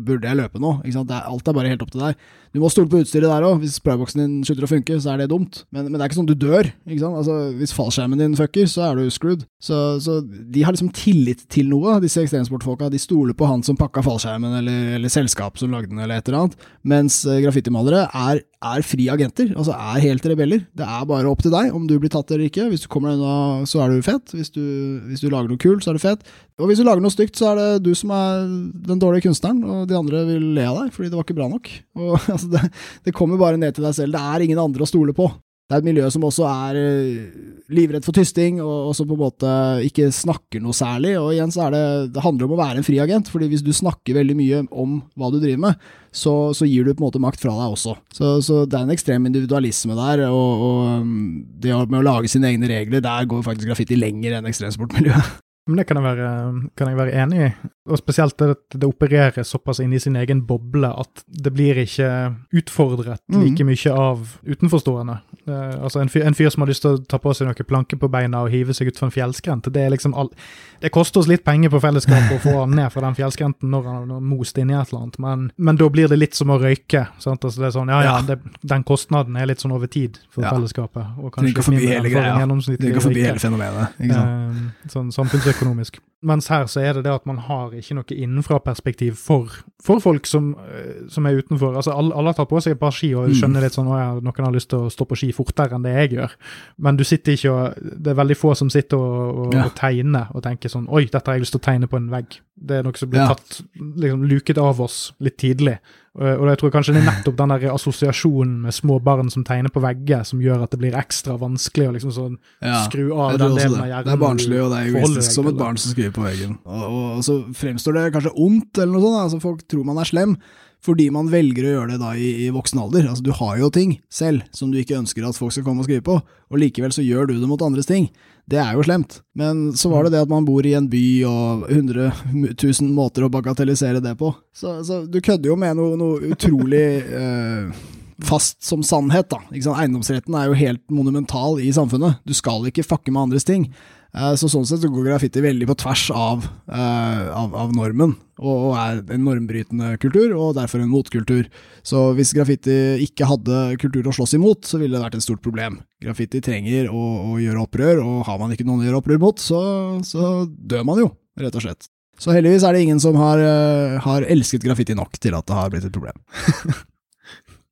Burde jeg løpe nå? Alt er bare helt opp til deg. Du må stole på utstyret der òg. Hvis sprayboksen din slutter å funke, så er det dumt. Men, men, det er ikke sånn du dør. Altså, hvis fallskjermen din fucker, så er du screwed. Så, så, de har liksom tillit til noe, disse ekstremsportfolka. De stoler på han som pakka fallskjermen, eller, eller selskapet som lagde den, eller et eller annet. Mens uh, graffitimalere er, er fri agenter, altså er helt rebeller. Det er bare opp til deg om du blir tatt eller ikke. Hvis du kommer deg unna, så er du fett. Hvis du, hvis du lager noe kult, så er du fett. Og hvis du lager noe stygt, så er det du som er den dårlige kunstneren, og de andre vil le av deg fordi det var ikke bra nok. Og, altså, det, det, kommer bare ned til deg selv. Det er ingen andre å stole på. Det er et miljø som også er uh, livredd for tysting, og, og som på en måte ikke snakker noe særlig. Og igjen så er det Det handler om å være en friagent, fordi hvis du snakker veldig mye om hva du driver med, så, så gir du på en måte makt fra deg også. Så, så det er en ekstrem individualisme der, og, og um, det med å lage sine egne regler, der går faktisk graffiti lenger enn ekstremsportmiljøet. Men det kan jeg være, kan jeg være enig i. Og spesielt det at det opererer såpass inn i sin egen boble at det blir ikke utfordret mm. like mye av utenforstående. Uh, altså en fyr, en fyr, som har lyst til å ta på seg noen planker på beina og hive seg utfor en fjellskrent, det er liksom all, det koster oss litt penger på fellesskapet å få han ned fra den fjellskrenten når han har most inni et eller annet, men, men, da blir det litt som å røyke. sant? Altså det er sånn, ja, ja, det, Den kostnaden er litt sånn over tid for ja. fellesskapet. og kanskje Trenger ikke forbi hele greia. Trenger ikke forbi hele fenomenet. ikke sant? Uh, sånn samfunnsøkonomisk. Mens her så er det det at man har ikke noe innenfra-perspektiv for, for, folk som, eh, som, er utenfor. Altså alle, alle, har tatt på seg et par ski og mm. skjønner litt sånn at noen har lyst til å stå på ski fortere enn det jeg gjør. Men du sitter ikke og Det er veldig få som sitter og, og, ja. og tegner og tenker sånn Oi, dette har jeg lyst til å tegne på en vegg. Det er noe som blir ja. tatt, liksom luket av oss litt tidlig. Og jeg tror kanskje det er nettopp den der assosiasjonen med små barn som tegner på vegger, som gjør at det blir ekstra vanskelig å liksom sånn ja, skru av den delen av hjernen. Det er barnslig, og det er egoistisk som et barn som skriver på veggen. Og, og, og, så fremstår det kanskje ondt, eller noe sånt. altså Folk tror man er slem fordi man velger å gjøre det da i, i, voksen alder. Altså Du har jo ting selv som du ikke ønsker at folk skal komme og skrive på, og likevel så gjør du det mot andres ting. Det er jo slemt. Men så var det det at man bor i en by og 100 000 måter å bagatellisere det på. Så, så du kødder jo med noe, noe utrolig eh, fast som sannhet, da. Eiendomsretten er jo helt monumental i samfunnet. Du skal ikke fucke med andres ting. Eh, så sånn sett går graffiti veldig på tvers av, uh, av, av normen, og, og, er en normbrytende kultur, og derfor en motkultur. Så hvis graffiti ikke hadde kultur å slåss imot, så ville det vært et stort problem. Graffiti trenger å, å gjøre opprør, og har man ikke noen å gjøre opprør mot, så, så, dør man jo, rett og slett. Så heldigvis er det ingen som har, uh, har elsket graffiti nok til at det har blitt et problem.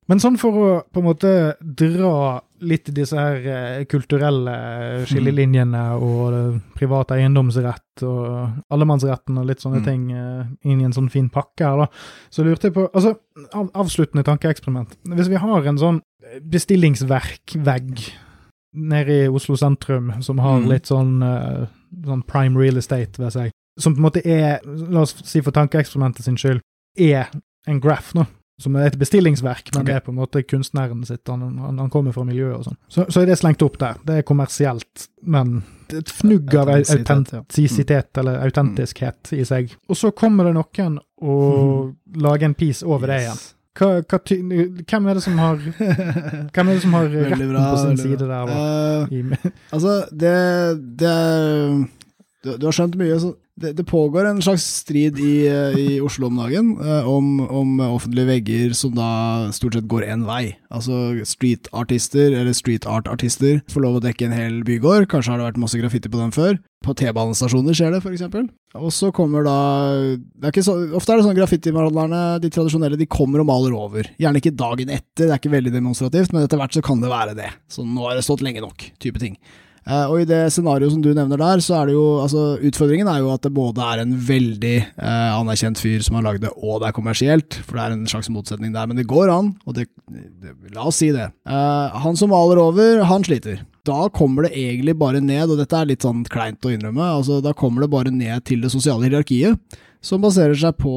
Men sånn for å på en måte dra litt disse her eh, kulturelle skillelinjene og eh, privat eiendomsrett og allemannsretten og litt sånne mm. ting eh, inn i en sånn fin pakke her, da, så lurte jeg på Altså, av, avsluttende tankeeksperiment. Hvis vi har en sånn bestillingsverk-vegg nede i Oslo sentrum som har Mm. litt sånn, eh, sånn prime real estate ved seg. Som på en måte er, la oss si for tankeeksperimentet sin skyld, er en graph, nå. Som er et bestillingsverk, men okay. det er på en måte kunstneren sitt. Han, han, han kommer fra miljøet og sånn. Så, så er det slengt opp der. Det er kommersielt, men det er et fnugg av au- Autentisitet, ja. eller autentiskhet i seg. Og så kommer det noen og lager en piece over det igjen. Hva, hva ty hvem er det som har Hvem er det som har retten bra, på sin side der? Eh, Altså, det, det du, du har skjønt mye. Så det, det pågår en slags strid i, eh, i Oslo om dagen eh, om, om offentlige vegger som da stort sett går én vei. Altså street-artister, eller street art-artister, får lov å dekke en hel bygård. Kanskje har det vært masse graffiti på den før. På T-banestasjoner skjer det, f.eks. Og så kommer da det er ikke så, Ofte er det sånn graffitimalerne, de tradisjonelle, de kommer og maler over. Gjerne ikke dagen etter, det er ikke veldig demonstrativt, men etter hvert så kan det være det. Så nå har det stått lenge nok, type ting. Eh, og i det scenarioet som du nevner der, så er det jo altså Utfordringen er jo at det både er en veldig eh, anerkjent fyr som har lagd det, og det er kommersielt, for det er en slags motsetning der. Men det går an, og det, det La oss si det. Eh, han som maler over, han sliter. Da kommer det egentlig bare ned, og dette er litt sånn kleint å innrømme, altså da kommer det bare ned til det sosiale hierarkiet. Som baserer seg på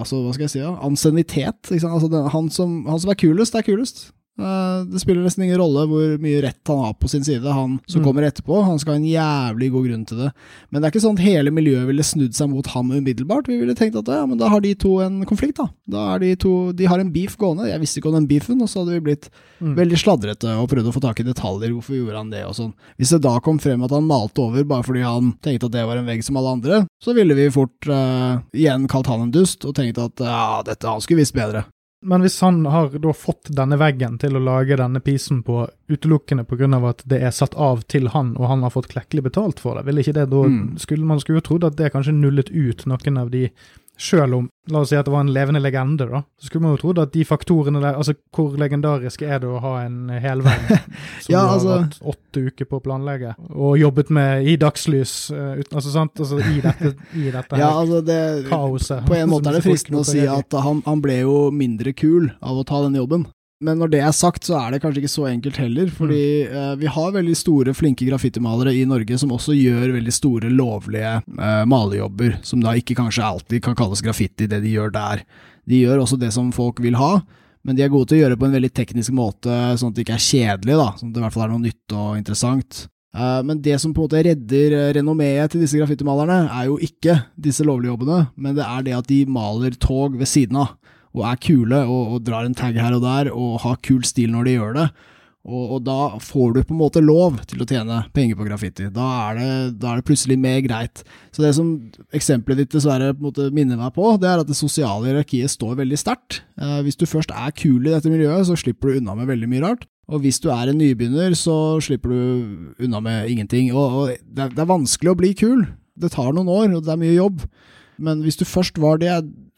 altså, hva skal jeg si, ja? ansiennitet. Altså, han, han som er kulest, er kulest. Eh, det spiller nesten ingen rolle hvor mye rett han har på sin side. Han som Mm. kommer etterpå, han skal ha en jævlig god grunn til det. Men det er ikke sånn at hele miljøet ville snudd seg mot ham umiddelbart. Vi ville tenkt at ja, men da har de to en konflikt, da. Da de to De har en beef gående. Jeg visste ikke om den beefen, og så hadde vi blitt Mm. veldig sladrete og prøvd å få tak i detaljer. Hvorfor gjorde han det, og sånn. Hvis det da kom frem at han malte over bare fordi han tenkte at det var en vegg som alle andre, så ville vi fort uh, igjen kalt han en dust og tenkt at ja, dette han skulle visst bedre. Men hvis han har da fått denne veggen til å lage denne pisen på utelukkende pga. at det er satt av til han, og han har fått klekkelig betalt for det, ville ikke det da Mm. skulle, Man skulle jo trodd at det kanskje nullet ut noen av de Selv om La oss si at det var en levende legende, da. Så skulle man jo trodd at de faktorene der Altså, hvor legendarisk er det å ha en helvegg som Ja, altså... har vært hatt åtte uker på å planlegge, og jobbet med i dagslys, uh, uten, altså sant, altså i dette, i dette Ja, altså det kaoset. På en måte er det fristende å si at han, han ble jo mindre kul av å ta denne jobben. Men når det er sagt, så er det kanskje ikke så enkelt heller. Fordi eh, vi har veldig store, flinke graffitimalere i Norge som også gjør veldig store, lovlige eh, malejobber, som da ikke kanskje alltid kan kalles graffiti, det de gjør der. De gjør også det som folk vil ha, men de er gode til å gjøre det på en veldig teknisk måte, sånn at det ikke er kjedelig, da. Sånn at det i hvert fall er noe nytt og interessant. Eh, men det som på en måte redder eh, renommeet til disse graffitimalerne, er jo ikke disse lovlige jobbene, men det er det at de maler tog ved siden av, og er kule, og, og drar en tag her og der, og har kul stil når de gjør det. Og, og da får du på en måte lov til å tjene penger på graffiti. Da er det, da er det plutselig mer greit. Så det som eksempelet ditt dessverre minner meg på, det er at det sosiale hierarkiet står veldig sterkt. Eh, hvis du først er kul i dette miljøet, så slipper du unna med veldig mye rart. Og hvis du er en nybegynner, så slipper du unna med ingenting. Og, og det, er, det er vanskelig å bli kul. Det tar noen år, og det er mye jobb. Men hvis du først var det,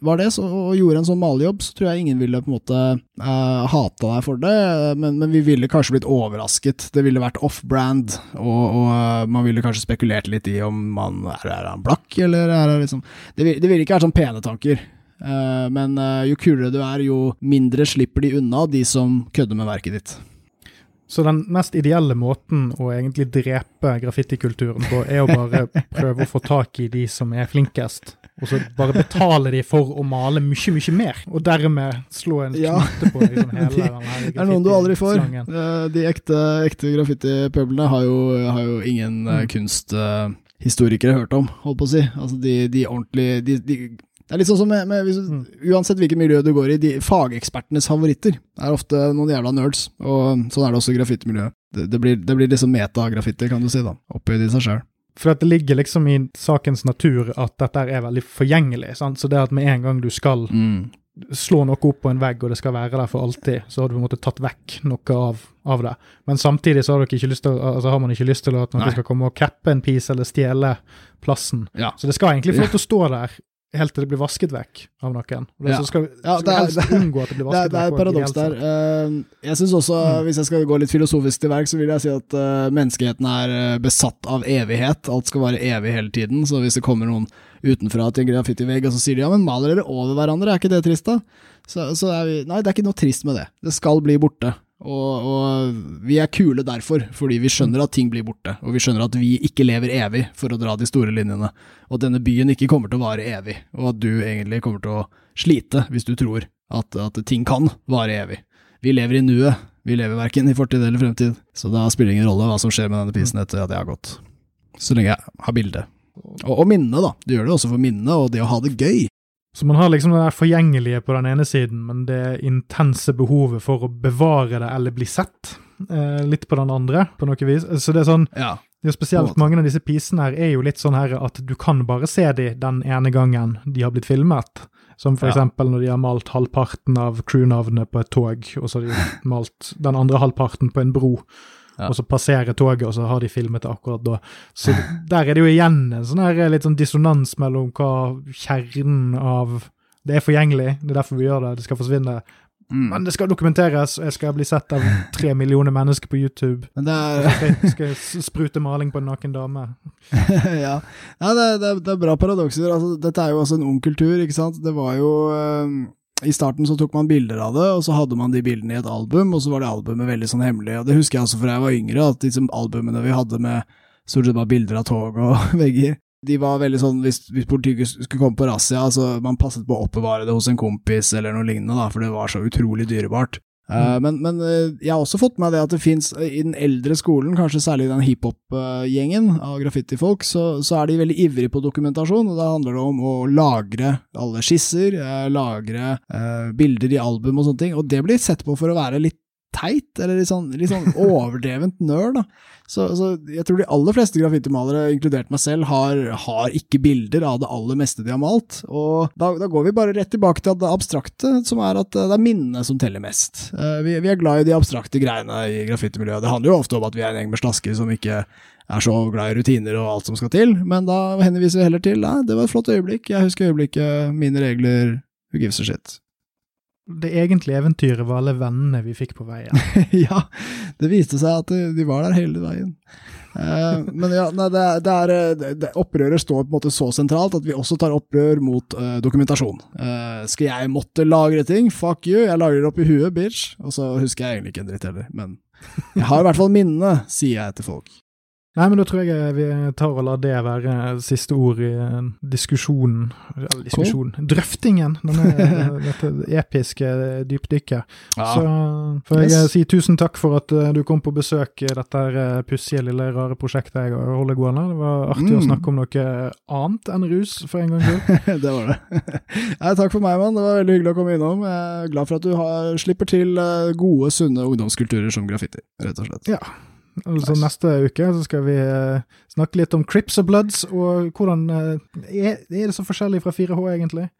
var det så, og gjorde en sånn malejobb, så tror jeg ingen ville på en måte uh, hata deg for det, men, men, vi ville kanskje blitt overrasket. Det ville vært off-brand, og, og uh, man ville kanskje spekulert litt i om man er, er han blakk, eller er det liksom Det, det ville ikke vært sånn pene tanker. Uh, men jo kulere du er, jo mindre slipper de unna, de som kødder med verket ditt. Så den mest ideelle måten å egentlig drepe graffitikulturen på, er å bare prøve å få tak i de som er flinkest, og så bare betaler de for å male mye, mye mer, og dermed slå en Ja. på liksom hele De- den her Det er noen du aldri får. Eh, De ekte, ekte graffitipøblene har, har jo ingen eh, Mm. kunsthistorikere hørt om, holdt på å si. Altså de, de ordentlige de, de, Det er litt sånn som med, med Mm. Uansett hvilket miljø du går i, de fagekspertenes favoritter er ofte noen jævla nerds, og sånn er det også i graffitimiljøet. Det, det, blir, det blir liksom meta-graffiti, kan du si, da. Opphøyd i seg sjøl. For det ligger liksom i sakens natur at dette er veldig forgjengelig. Sant? Så det at med en gang du skal Mm. slå noe opp på en vegg, og det skal være der for alltid, så har du på en måte tatt vekk noe av, av det. Men samtidig så har, ikke til, altså har man ikke lyst til at noen skal komme og cappe en piece eller stjele plassen. Ja. Så det skal egentlig få lov til å stå der helt til det blir vasket vekk av noen. Og det, Ja. så skal, Ja, skal det er- helst unngå at det blir vasket vekk. det er et paradoks der. Eh, jeg synes også, Mm. hvis jeg skal gå litt filosofisk til verk, så vil jeg si at eh, menneskeheten er eh, besatt av evighet. Alt skal være evig hele tiden. Så hvis det kommer noen utenfra til en graffitivegg og så sier de ja, men maler dere over hverandre, er ikke det trist da? Så, så er vi Nei, det er ikke noe trist med det. Det skal bli borte. Og, og, vi er kule derfor, fordi vi skjønner at ting blir borte, og vi skjønner at vi ikke lever evig, for å dra de store linjene, og at denne byen ikke kommer til å vare evig, og at du egentlig kommer til å slite hvis du tror at, at ting kan vare evig. Vi lever i nuet, vi lever verken i fortid eller fremtid, så da spiller ingen rolle hva som skjer med denne prisen etter at jeg har gått. Så lenge jeg har bilde. Og, og minnet, da. Du gjør det også for minnet og det å ha det gøy. Så man har liksom det der forgjengelige på den ene siden, men det intense behovet for å bevare det eller bli sett eh, litt på den andre, på noe vis. Så det er sånn Ja. det er Spesielt mange av disse pisene her er jo litt sånn her at du kan bare se de den ene gangen de har blitt filmet. Som for Ja. eksempel når de har malt halvparten av crewnavnet på et tog, og så har de malt den andre halvparten på en bro. Ja. Og så passerer toget, og så har de filmet det akkurat da. Så der er det jo igjen en sånn her litt sånn dissonans mellom hva kjernen av Det er forgjengelig, det er derfor vi gjør det, det skal forsvinne. Mm. Men det skal dokumenteres, jeg skal bli sett av tre millioner mennesker på YouTube. Men er Skal, skal jeg sprute maling på en naken dame. ja, ja det, er- det, er- er bra paradokser. Altså, dette er jo også en ung kultur, ikke sant. Det var jo eh, I starten så tok man bilder av det, og så hadde man de bildene i et album, og så var det albumet veldig sånn hemmelig. Og det husker jeg også fra jeg var yngre, at disse albumene vi hadde med stort sett bare bilder av tog og vegger, de var veldig sånn hvis, hvis politiet skulle komme på razzia, altså man passet på å oppbevare det hos en kompis eller noe lignende, da, for det var så utrolig dyrebart. Eh, men, men eh, jeg har også fått med det at det fins i den eldre skolen, kanskje særlig den hiphop-gjengen av graffitifolk, så, så er de veldig ivrige på dokumentasjon, og da handler det om å lagre alle skisser, eh, lagre eh, bilder i album og sånne ting, og det blir sett på for å være litt teit, eller litt sånn, litt sånn overdrevent nerd, da. Så, så jeg tror de aller fleste graffitimalere, inkludert meg selv, har, har ikke bilder av det aller meste de har malt. Og da, da går vi bare rett tilbake til det abstrakte, som er at eh, det er minnene som teller mest. Eh, Vi, vi er glad i de abstrakte greiene i graffitimiljøet. Det handler jo ofte om at vi er en gjeng med slasker som ikke er så glad i rutiner og alt som skal til, men da henviser vi heller til nei, det var et flott øyeblikk, jeg husker øyeblikket, mine regler, who gives a shit. Det egentlige eventyret var alle vennene vi fikk på veien. ja, det viste seg at de- var der hele veien. Uh, men ja, nei, det, det er, eh, det, opprøret står på en måte så sentralt at vi også tar opprør mot uh, dokumentasjon. Uh, skal jeg måtte lagre ting? Fuck you, jeg lagrer opp i huet, bitch. Og så husker jeg egentlig ikke en dritt heller, men jeg har i hvert fall minnene, sier jeg til folk. Nei, men da tror jeg vi tar og lar det være siste ord i eh, diskusjonen Eller diskusjonen Drøftingen! Denne, dette episke dypdykket. Så får jeg Yes. eh, si tusen takk for at eh, du kom på besøk i dette eh, pussige, lille, rare prosjektet jeg holder gående. Det var artig å Mm. snakke om noe annet enn rus, for en gangs skyld. det var det. Nei, takk for meg, mann. Det var veldig hyggelig å komme innom. Jeg er glad for at du har, slipper til eh, gode, sunne ungdomskulturer som graffiti, rett og slett. Ja. Altså Nice. Neste uke så skal vi eh, snakke litt om Crips og Bloods, og hvordan eh, er, er det så forskjellig fra 4H, egentlig?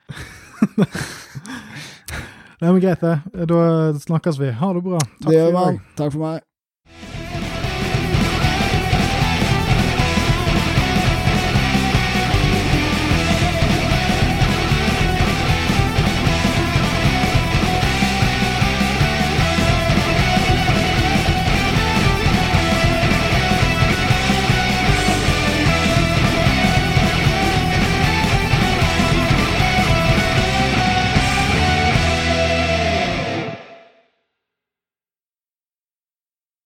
Nei, men Greit, det. Da snakkes vi. Ha det bra. Takk det gjør for i dag. Takk for meg.